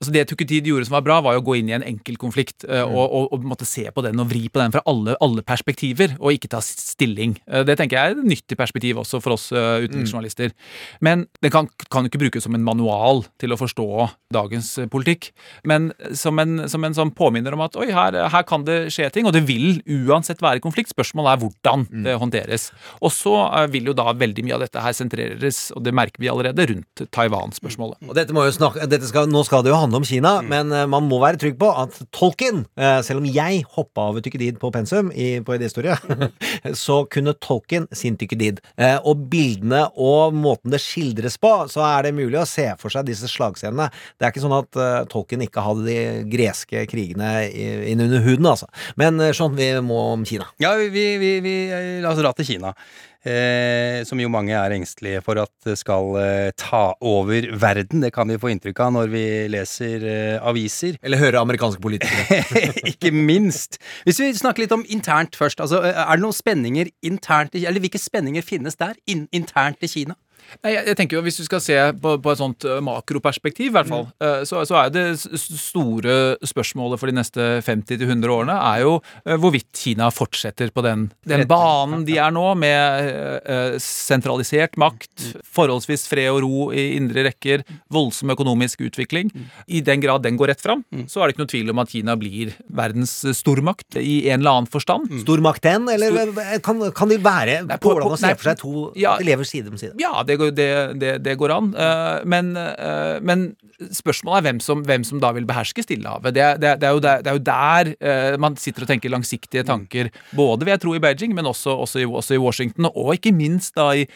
altså det Tukutid gjorde som var bra, var jo å gå inn i en enkeltkonflikt konflikt Mm. og, og, og måtte se på den og vri på den fra alle, alle perspektiver, og ikke ta stilling. Uh, Det tenker jeg er et nyttig perspektiv også for oss uh, utenriksjournalister. Men den kan, kan ikke brukes som en manual til å forstå dagens eh, politikk. Men som en, som en sånn påminner om at oi, her, her kan det skje ting, og det vil uansett være konflikt. Spørsmålet er hvordan Mm. det håndteres. Og så eh, vil jo da veldig mye av dette her sentreres, og det merker vi allerede, rundt Taiwan-spørsmålet. Og dette må jo snakke, dette skal, nå skal det jo handle handle om Kina, men eh, man må være trygg på at Tolkien, eh, selv om jeg hoppa over Tykkedid på pensum i, på idéhistorie, så kunne Tolkien sin Tykkedid. Eh, og bildene og måten det skildres på, så er det mulig å se for seg disse slagscenene. Det er ikke sånn at Tolkien ikke hadde de greske krigene inn innunder huden, altså. Men sånn, vi må om Kina. Ja, vi, vi, vi vi la oss dra til Kina. Eh, som jo mange er engstelige for at skal eh, ta over verden. Det kan vi få inntrykk av når vi leser eh, aviser. Eller hører amerikanske politikere. Ikke minst. Hvis vi snakker litt om internt først. Altså, eh, er det noen spenninger internt i Eller hvilke spenninger finnes der in internt i Kina? Nei, jeg, jeg tenker jo Hvis du skal se på, på et sånt eh, makroperspektiv, i hvert fall, mm. så, så er det store spørsmålet for de neste 50-100 årene er jo eh, hvorvidt Kina fortsetter på den, den banen de er nå, med eh, eh, sentralisert makt, forholdsvis fred og ro i indre rekker, voldsom økonomisk utvikling. I den grad den går rett fram, så er det ikke noe tvil om at Kina blir verdens stormakt i en eller annen forstand. Stormakt den, eller kan, kan de være Nei, på på- hvordan å på- se for seg to ja. elever side om side? Ja, det det, det, det går an. Eh, men, eh, men spørsmålet er hvem som, hvem som da vil beherske Stillehavet. Det, det, er- det, er jo der, det er jo der eh, man sitter og tenker langsiktige tanker. Både vil jeg tro i Beijing, men også, også, i, også i Washington. Og ikke minst da i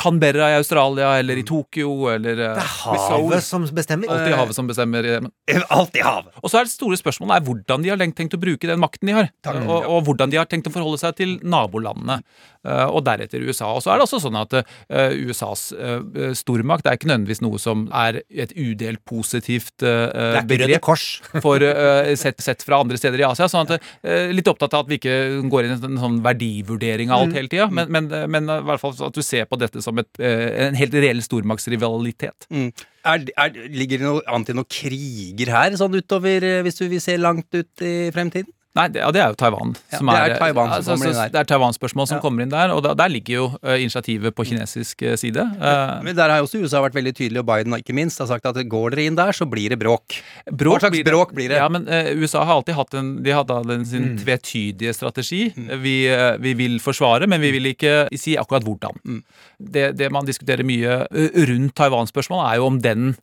Canberra i Australia, eller i Tokyo, eller Det er havet som bestemmer. Alltid havet som bestemmer. Alt Alltid havet. Og så er det store spørsmålet er hvordan de har tenkt å bruke den makten de har. Og, og hvordan de har tenkt å forholde seg til nabolandene. eh, Og deretter USA. Og så er det også sånn at eh, USAs eh, stormakt er ikke nødvendigvis noe som er et udelt positivt uh, begrep for, uh, sett, sett fra andre steder i Asia. sånn at uh, Litt opptatt av at vi ikke går inn i en sånn verdivurdering av alt Mm. hele tida, men, men, men i hvert fall at du ser på dette som et, en helt reell stormaktsrivalitet. Mm. Er, er, ligger det noe an til noen kriger her, sånn utover, hvis du vil se langt ut i fremtiden? Nei, det, ja, det er jo Taiwan. Ja, det er Taiwan som altså. Det er Taiwan-spørsmål som Ja. kommer inn der, og da, der ligger jo eh, initiativet på kinesisk eh, side. Eh, Men der har jo også USA vært veldig tydelig, og Biden ikke minst, har sagt at går dere inn der, så blir det bråk. Bråk Hva slags blir det- bråk blir det? Ja, men USA har alltid hatt en De hadde den sin Mm. tvetydige strategi. Vi, eh, vi vil forsvare, men vi vil ikke si akkurat hvordan. Mm. Det, det man diskuterer mye rundt Taiwan-spørsmål, er jo om den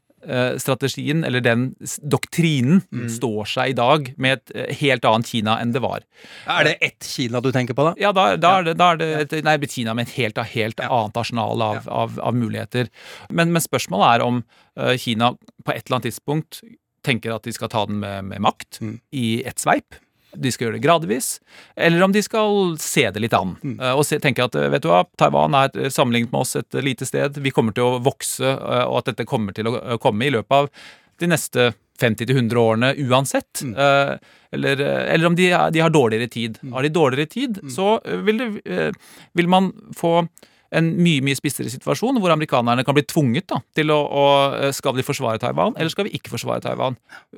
strategien, eller den doktrinen, Mm. står seg i dag med et eh, helt annet Kina enn det var. Er det ett Kina du tenker på, da? Ja, da, da, Er, det, da er det et, nei, Kina med et helt, helt annet arsenal av, av, av muligheter. Men, men spørsmålet er om eh, Kina på et eller annet tidspunkt tenker at de skal ta den med, med makt i ett sveip. De skal gjøre det gradvis. Eller om de skal se det litt an. Mm. Og se, tenke at eh, vet du hva, Taiwan er sammenlignet med oss et lite sted. Vi kommer til å vokse, eh, og at dette kommer til å eh, komme i løpet av de neste 50-100 årene uansett. Mm. eller, eh, eller om de, de har dårligere tid. Har de dårligere tid, så eh, vil, det, eh, vil man få en mye mye spissere situasjon hvor amerikanerne kan bli tvunget da, til å, å eh, Skal de forsvare Taiwan, eller skal vi ikke forsvare Taiwan?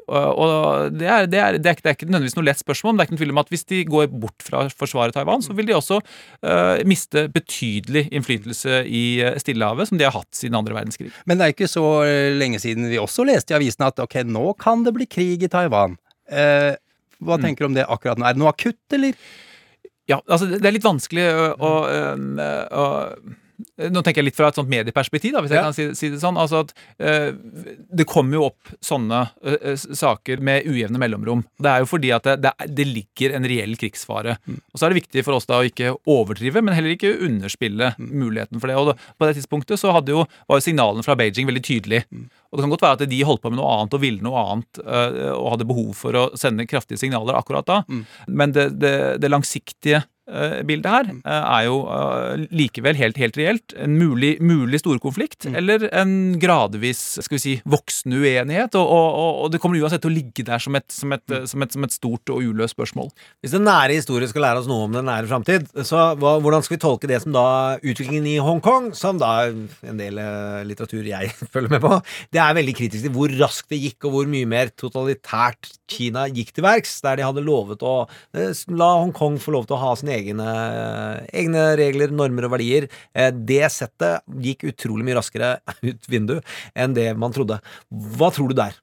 Og, det, er, det, er, det, er, ikke- det er ikke nødvendigvis noe lett spørsmål, men det er ikke noen tvil om at hvis de går bort fra å forsvare Taiwan, så vil de også uh, miste betydelig innflytelse i eh, Stillehavet, som de har hatt siden andre verdenskrig. Men det er ikke så lenge siden vi også leste i avisene at ok, nå kan det bli krig i Taiwan. Uh, hva Mm. tenker du om det akkurat nå? Er det noe akutt, eller? Ja, altså det er litt vanskelig å, å, å, å Nå tenker jeg litt fra et sånt medieperspektiv, da, hvis jeg kan si, si det sånn. Altså at uh, Det kommer jo opp sånne uh, saker med ujevne mellomrom. Det er jo fordi at det, det, det ligger en reell krigsfare. Og så er det viktig for oss da å ikke overdrive, men heller ikke underspille muligheten for det. Og da, på det tidspunktet så jo, var jo signalene fra Beijing veldig tydelige. Og det kan godt være at de holdt på med noe annet og ville noe annet uh, og hadde behov for å sende kraftige signaler akkurat da. Men det, det, det langsiktige eh, bildet her eh, er jo eh, likevel helt, helt reelt. En mulig, mulig storkonflikt, eller en gradvis skal vi si, voksende uenighet. Og, og, og- det kommer uansett til å ligge der som et, som, et, som, et, som et stort og uløst spørsmål. Hvis den nære historien skal lære oss noe om den nære framtid, så hva, hvordan skal vi tolke det som da utviklingen i Hongkong, som da en del eh, litteratur jeg følger med på, det er veldig kritisk til hvor raskt det gikk, og hvor mye mer totalitært Kina gikk til verks, der de hadde lovet å eh, la Hongkong få lov til å ha sine egne, egne regler, normer og verdier. Eh, Det settet gikk utrolig mye raskere ut vinduet enn det man trodde. Hva tror du der?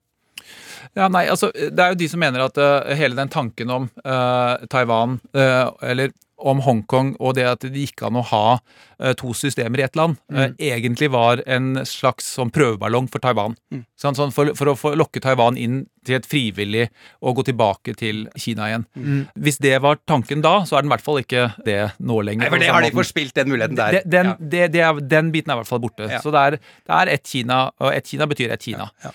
Ja, nei, altså, Det er jo de som mener at uh, hele den tanken om uh, Taiwan, uh, eller om Hongkong og det at det gikk an å ha eh, to systemer i ett land, mm. egentlig var en slags sånn prøveballong for Taiwan. Sånn, sånn for, for å få lokke Taiwan inn til et frivillig og gå tilbake til Kina igjen. Mm. Hvis det var tanken da, så er den i hvert fall ikke det nå lenger. Nei, for det har de forspilt, den muligheten der. Den, Den, Ja. det, det er, den biten er i hvert fall borte. Ja. Så det er, det er ett Kina, og ett Kina betyr ett Kina. Ja.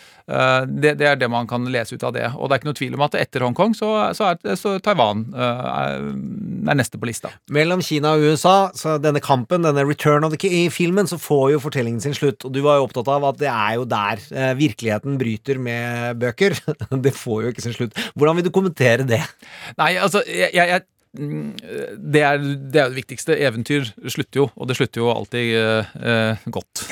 det, det er det man kan lese ut av det. Og det er ikke noe tvil om at etter Hongkong så, så er så Taiwan eh, er, neste på lista. Mellom Kina og USA, så denne kampen, denne Return of the key, i filmen, så får jo fortellingen sin slutt. Og du var jo opptatt av at det er jo der eh, virkeligheten bryter med bøker. det får jo ikke sin slutt. Hvordan vil du kommentere det? Nei, altså, jeg, jeg, det er, det er det viktigste. Eventyr slutter jo, og det slutter jo alltid uh, uh, godt.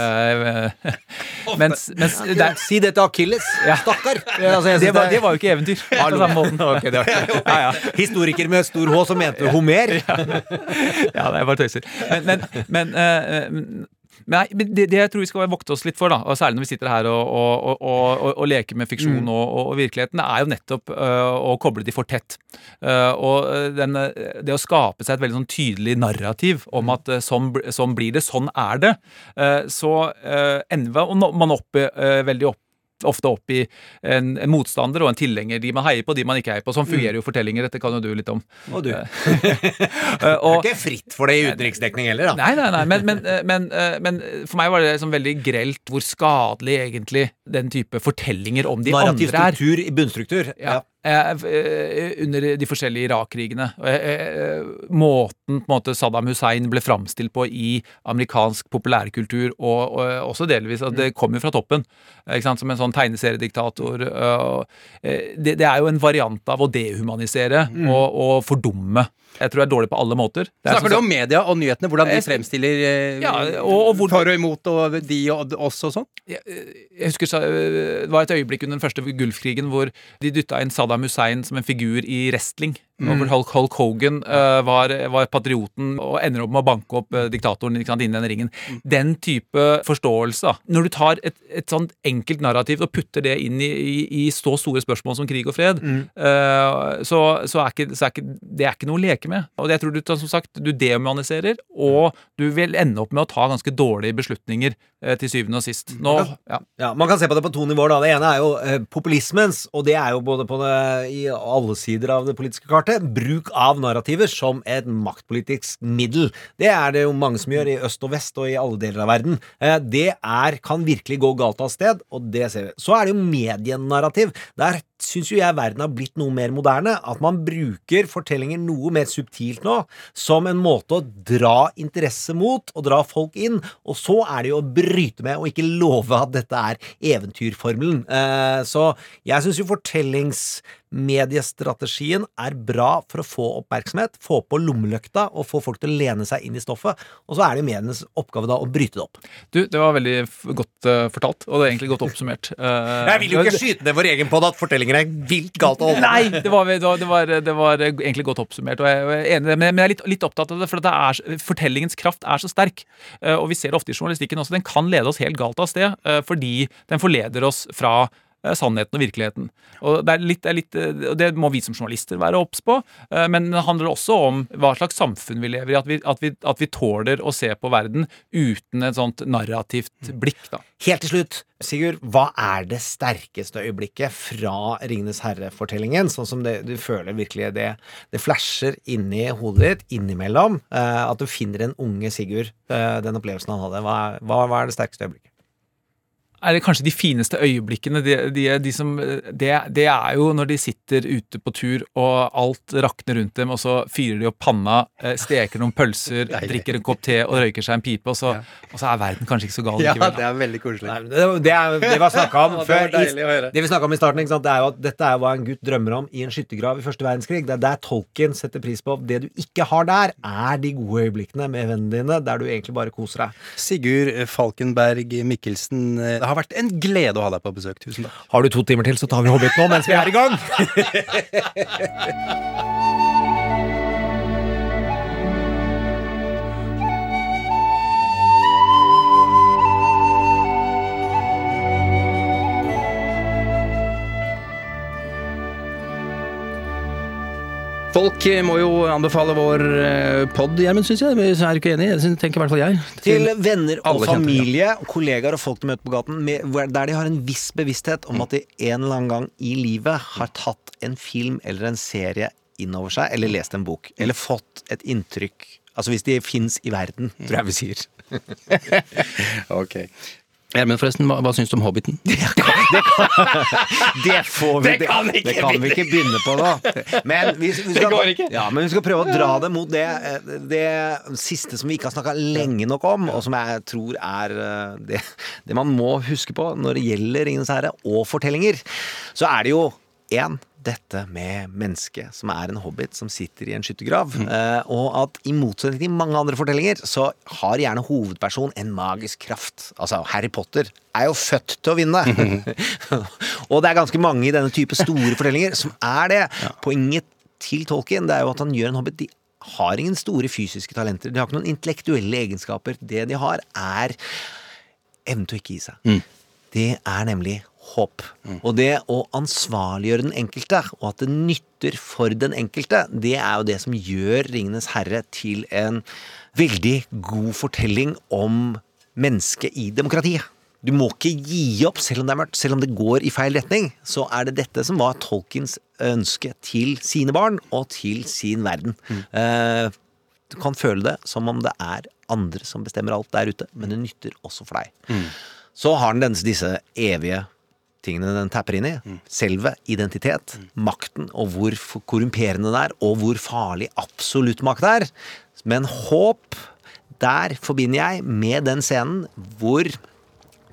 Eh, mens, mens det er, Si det til Akilles. Stakkar. Altså, det, var, det var jo ikke eventyr. på samme måten. Okay, ja, ja. Historiker med stor H som mente Homer. ja, det er bare tøyser. Men, men, men Nei, men det, det jeg tror vi skal vokte oss litt for, da, og særlig når vi sitter her og, og, og, og, leker med fiksjon Mm. og, virkeligheten, det er jo nettopp uh, å koble de for tett. Uh, og øh, den, det å skape seg et veldig sånn tydelig narrativ Mm. om at uh, sånn, sånn blir det, sånn er det, så ender man opp veldig opp ofte opp i en, en motstander og en tilhenger. De man heier på, de man ikke heier på. Sånn fungerer jo fortellinger. Dette kan jo du litt om. Mm. Og du. Eh, og, Det er ikke fritt for det i utenriksdekning heller, da. Nei, nei, nei, men, men, eh, men, eh, men for meg var det liksom veldig grelt hvor skadelig egentlig den type fortellinger om de Narrativ andre er. struktur i bunnstruktur. Ja. Eh, eh, under de forskjellige Irak-krigene. Eh, eh, Måten måte Saddam Hussein ble framstilt på i amerikansk populærkultur, og, og også delvis at det kom jo fra toppen, eh, ikke sant, som en sånn tegneseriediktator. eh, og, eh, Det, det er jo en variant av å dehumanisere Mm. og, og fordumme. Jeg tror det er dårlig på alle måter. Det er Snakker du om media og nyhetene, hvordan de Jeg- fremstiller eh, Ja, og- og hvor- for og imot og de og oss og sånn? jeg husker Det var et øyeblikk under den første Gulfkrigen hvor de dytta inn Saddam Hussein som en figur i wrestling. Mm. Hvor Hulk, Hulk Hogan uh, var, var patrioten og ender opp med å banke opp uh, diktatoren sant, innen den ringen. Mm. Den type forståelse. da. Når du tar et, et sånt enkelt narrativ og putter det inn i, i, i så store spørsmål som krig og fred, Mm. uh, så, så, er ikke, så er ikke det er ikke noe å leke med. Og jeg tror du som sagt, du dehumaniserer, og du vil ende opp med å ta ganske dårlige beslutninger til syvende og sist. Nå, ja. Ja, Man kan se på det på to nivåer. da Det ene er jo eh, populismens, og det er jo både på det, i alle sider av det politiske kartet. Bruk av narrativer som et maktpolitisk middel. Det er det jo mange som gjør i øst og vest og i alle deler av verden. Eh, det er, kan virkelig gå galt av sted, og det ser vi. Så er det jo medienarrativ. Der syns jo jeg verden har blitt noe mer moderne. At man bruker fortellinger noe mer subtilt nå, som en måte å dra interesse mot og dra folk inn. Og så er det jo å bryte med og ikke love at dette er eventyrformelen. Eh, så jeg syns jo fortellingsmediestrategien er bra for å få oppmerksomhet, få på lommelykta og få folk til å lene seg inn i stoffet. Og så er det medienes oppgave da å bryte det opp. Du, det var veldig godt uh, fortalt, og det er egentlig godt oppsummert. Uh, Jeg vil jo ikke skyte ned vår egen på at fortellinger er vilt galt å holde Nei, det var, det, var, det, var, det var egentlig godt oppsummert. Og jeg, er enig, men jeg er litt, litt opptatt av det, for at det er, fortellingens kraft er så sterk. Uh, Og vi ser det ofte i journalistikken også. Den kan lede oss helt galt av sted, eh, fordi den forleder oss fra eh, sannheten og virkeligheten. Og det, er litt, det, litt, det må vi som journalister være obs på, eh, men det handler også om hva slags samfunn vi lever i. At vi, at vi, at vi tåler å se på verden uten et sånt narrativt blikk. da. Helt til slutt, Sigurd, hva er det sterkeste øyeblikket fra Ringenes herre-fortellingen? Sånn som det, du føler virkelig det, det flasher inni hodet ditt innimellom. Eh, at du finner en unge Sigurd, eh, den opplevelsen han hadde. Hva, hva, hva er det sterkeste øyeblikket? Er det kanskje de fineste øyeblikkene. De, de, de som, det, det er jo når de sitter ute på tur, og alt rakner rundt dem, og så fyrer de opp panna, eh, steker noen pølser, drikker en kopp te og røyker seg en pipe, og så, og så er verden kanskje ikke så gal Ja, det er veldig koselig. Nei, det, det, er, det vi har snakka om før. deilig det vi om i starten, ikke sant? Det er jo at dette er hva en gutt drømmer om i en skyttergrav i første verdenskrig. Det er der Tolkien setter pris på. Det du ikke har der, er de gode øyeblikkene med vennene dine, der du egentlig bare koser deg. Sigurd Falkenberg Mikkelsen, eh, det har vært en glede å ha deg på besøk. Tusen takk. Har du to timer til, så tar vi Hobbit nå mens vi er i gang. Folk eh, må jo anbefale vår eh, pod, Gjermund, syns jeg. jeg. Er ikke enig? Det tenker i hvert fall jeg. Til venner og familie, kjente, familie, kollegaer og folk du møter på gaten, der de har en viss bevissthet om at de en eller annen gang i livet har tatt en film eller en serie innover seg, eller lest en bok, eller fått et inntrykk Altså hvis de fins i verden, tror jeg vi sier. ok. Gjermund, forresten, hva, hva syns du om Hobbiten? Det får vi, Det kan vi ikke det kan vi ikke begynne på nå. Men vi, vi Det skal. Ja, men vi skal prøve å dra det mot det, det siste som vi ikke har snakka lenge nok om, og som jeg tror er eh, det, det man må huske på når det gjelder Ringenes herre og fortellinger. Så er det jo én dette med mennesket som er en hobbit som sitter i en skyttergrav. Eh, og at i motsetning til mange andre fortellinger, så har gjerne hovedperson en magisk kraft. Altså, Harry Potter er jo født til å vinne. og det er ganske mange i denne type store fortellinger som er det. Poenget til Tolkien det er jo at han gjør en hobbit. De har ingen store fysiske talenter. De har ikke noen intellektuelle egenskaper. Det de har, er evnen til å ikke gi seg. Det er nemlig håp. Og det å ansvarliggjøre den enkelte, og at det nytter for den enkelte, det er jo det som gjør Ringenes herre til en veldig god fortelling om mennesket i demokratiet. Du må ikke gi opp selv om det er mørkt, selv om det går i feil retning. Så er det dette som var Tolkiens ønske til sine barn og til sin verden. Mm. du kan føle det som om det er andre som bestemmer alt der ute, men det nytter også for deg. Så har den disse evige tingene den tapper inn i. Selve identitet, makten, og hvor korrumperende det er, og hvor farlig absolutt makt er. Men håp, der forbinder jeg med den scenen hvor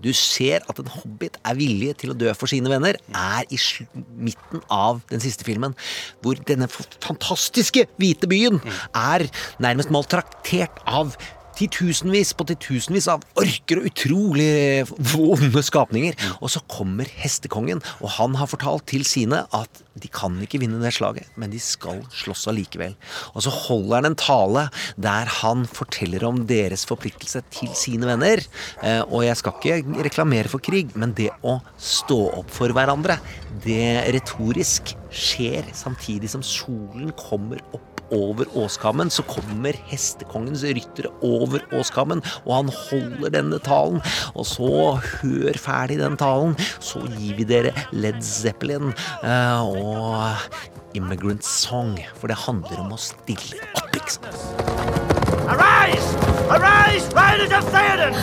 du ser at en hobbit er villig til å dø for sine venner, er i midten av den siste filmen. Hvor denne fantastiske hvite byen er nærmest maltraktert av titusenvis på titusenvis av orker og utrolig vonde skapninger. Og så kommer hestekongen, og han har fortalt til sine at de kan ikke vinne det slaget, men de skal slåss allikevel. Og så holder han en tale der han forteller om deres forpliktelse til sine venner. Eh, Og jeg skal ikke reklamere for krig, men det å stå opp for hverandre, det retorisk skjer samtidig som solen kommer opp over åskammen, så kommer hestekongens ryttere over åskammen, og han holder denne talen. Og så, hør ferdig den talen, så gir vi dere Led Zeppelin eh, og Immigrant Song, for det handler om å stille opp, ikke sant? Arise! Arise, riders of Theoden!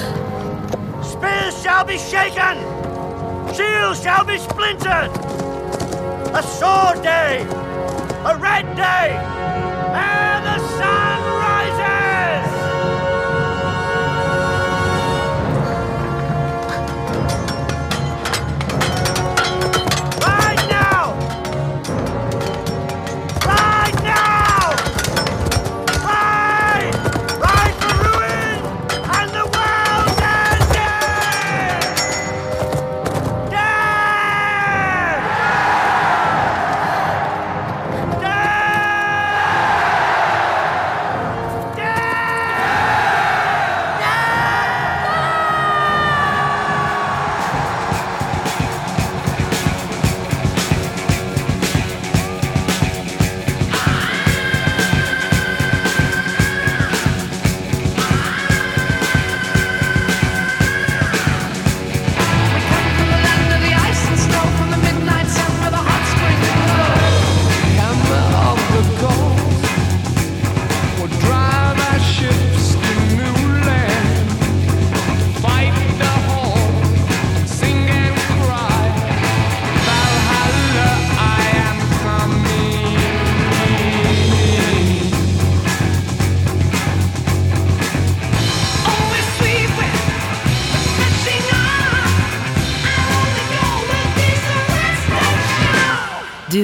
Spears shall be shaken! Shields shall be splintered! A sword day! A red day! And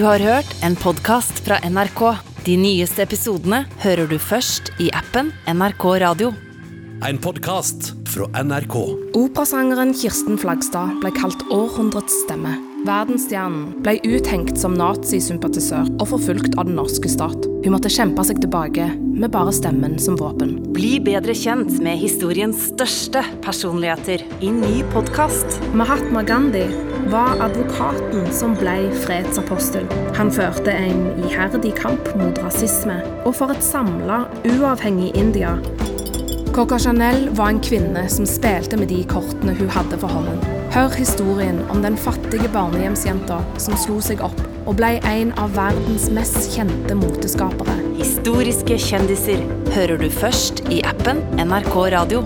Du har hørt en podkast fra NRK. De nyeste episodene hører du først i appen NRK Radio. En podkast fra NRK. Operasangeren Kirsten Flagstad ble kalt århundrets stemme. Verdensstjernen ble uthengt som nazisympatisør og forfulgt av den norske stat. Hun måtte kjempe seg tilbake, med bare stemmen som våpen. Bli bedre kjent med historiens største personligheter i ny podkast. Mahatma Gandhi var advokaten som ble fredsapostel. Han førte en iherdig kamp mot rasisme og for et samla, uavhengig India. Coca Chanel var en kvinne som spilte med de kortene hun hadde for hånden. Hør historien om den fattige barnehjemsjenta som slo seg opp og ble en av verdens mest kjente moteskapere. Historiske kjendiser hører du først i appen NRK Radio.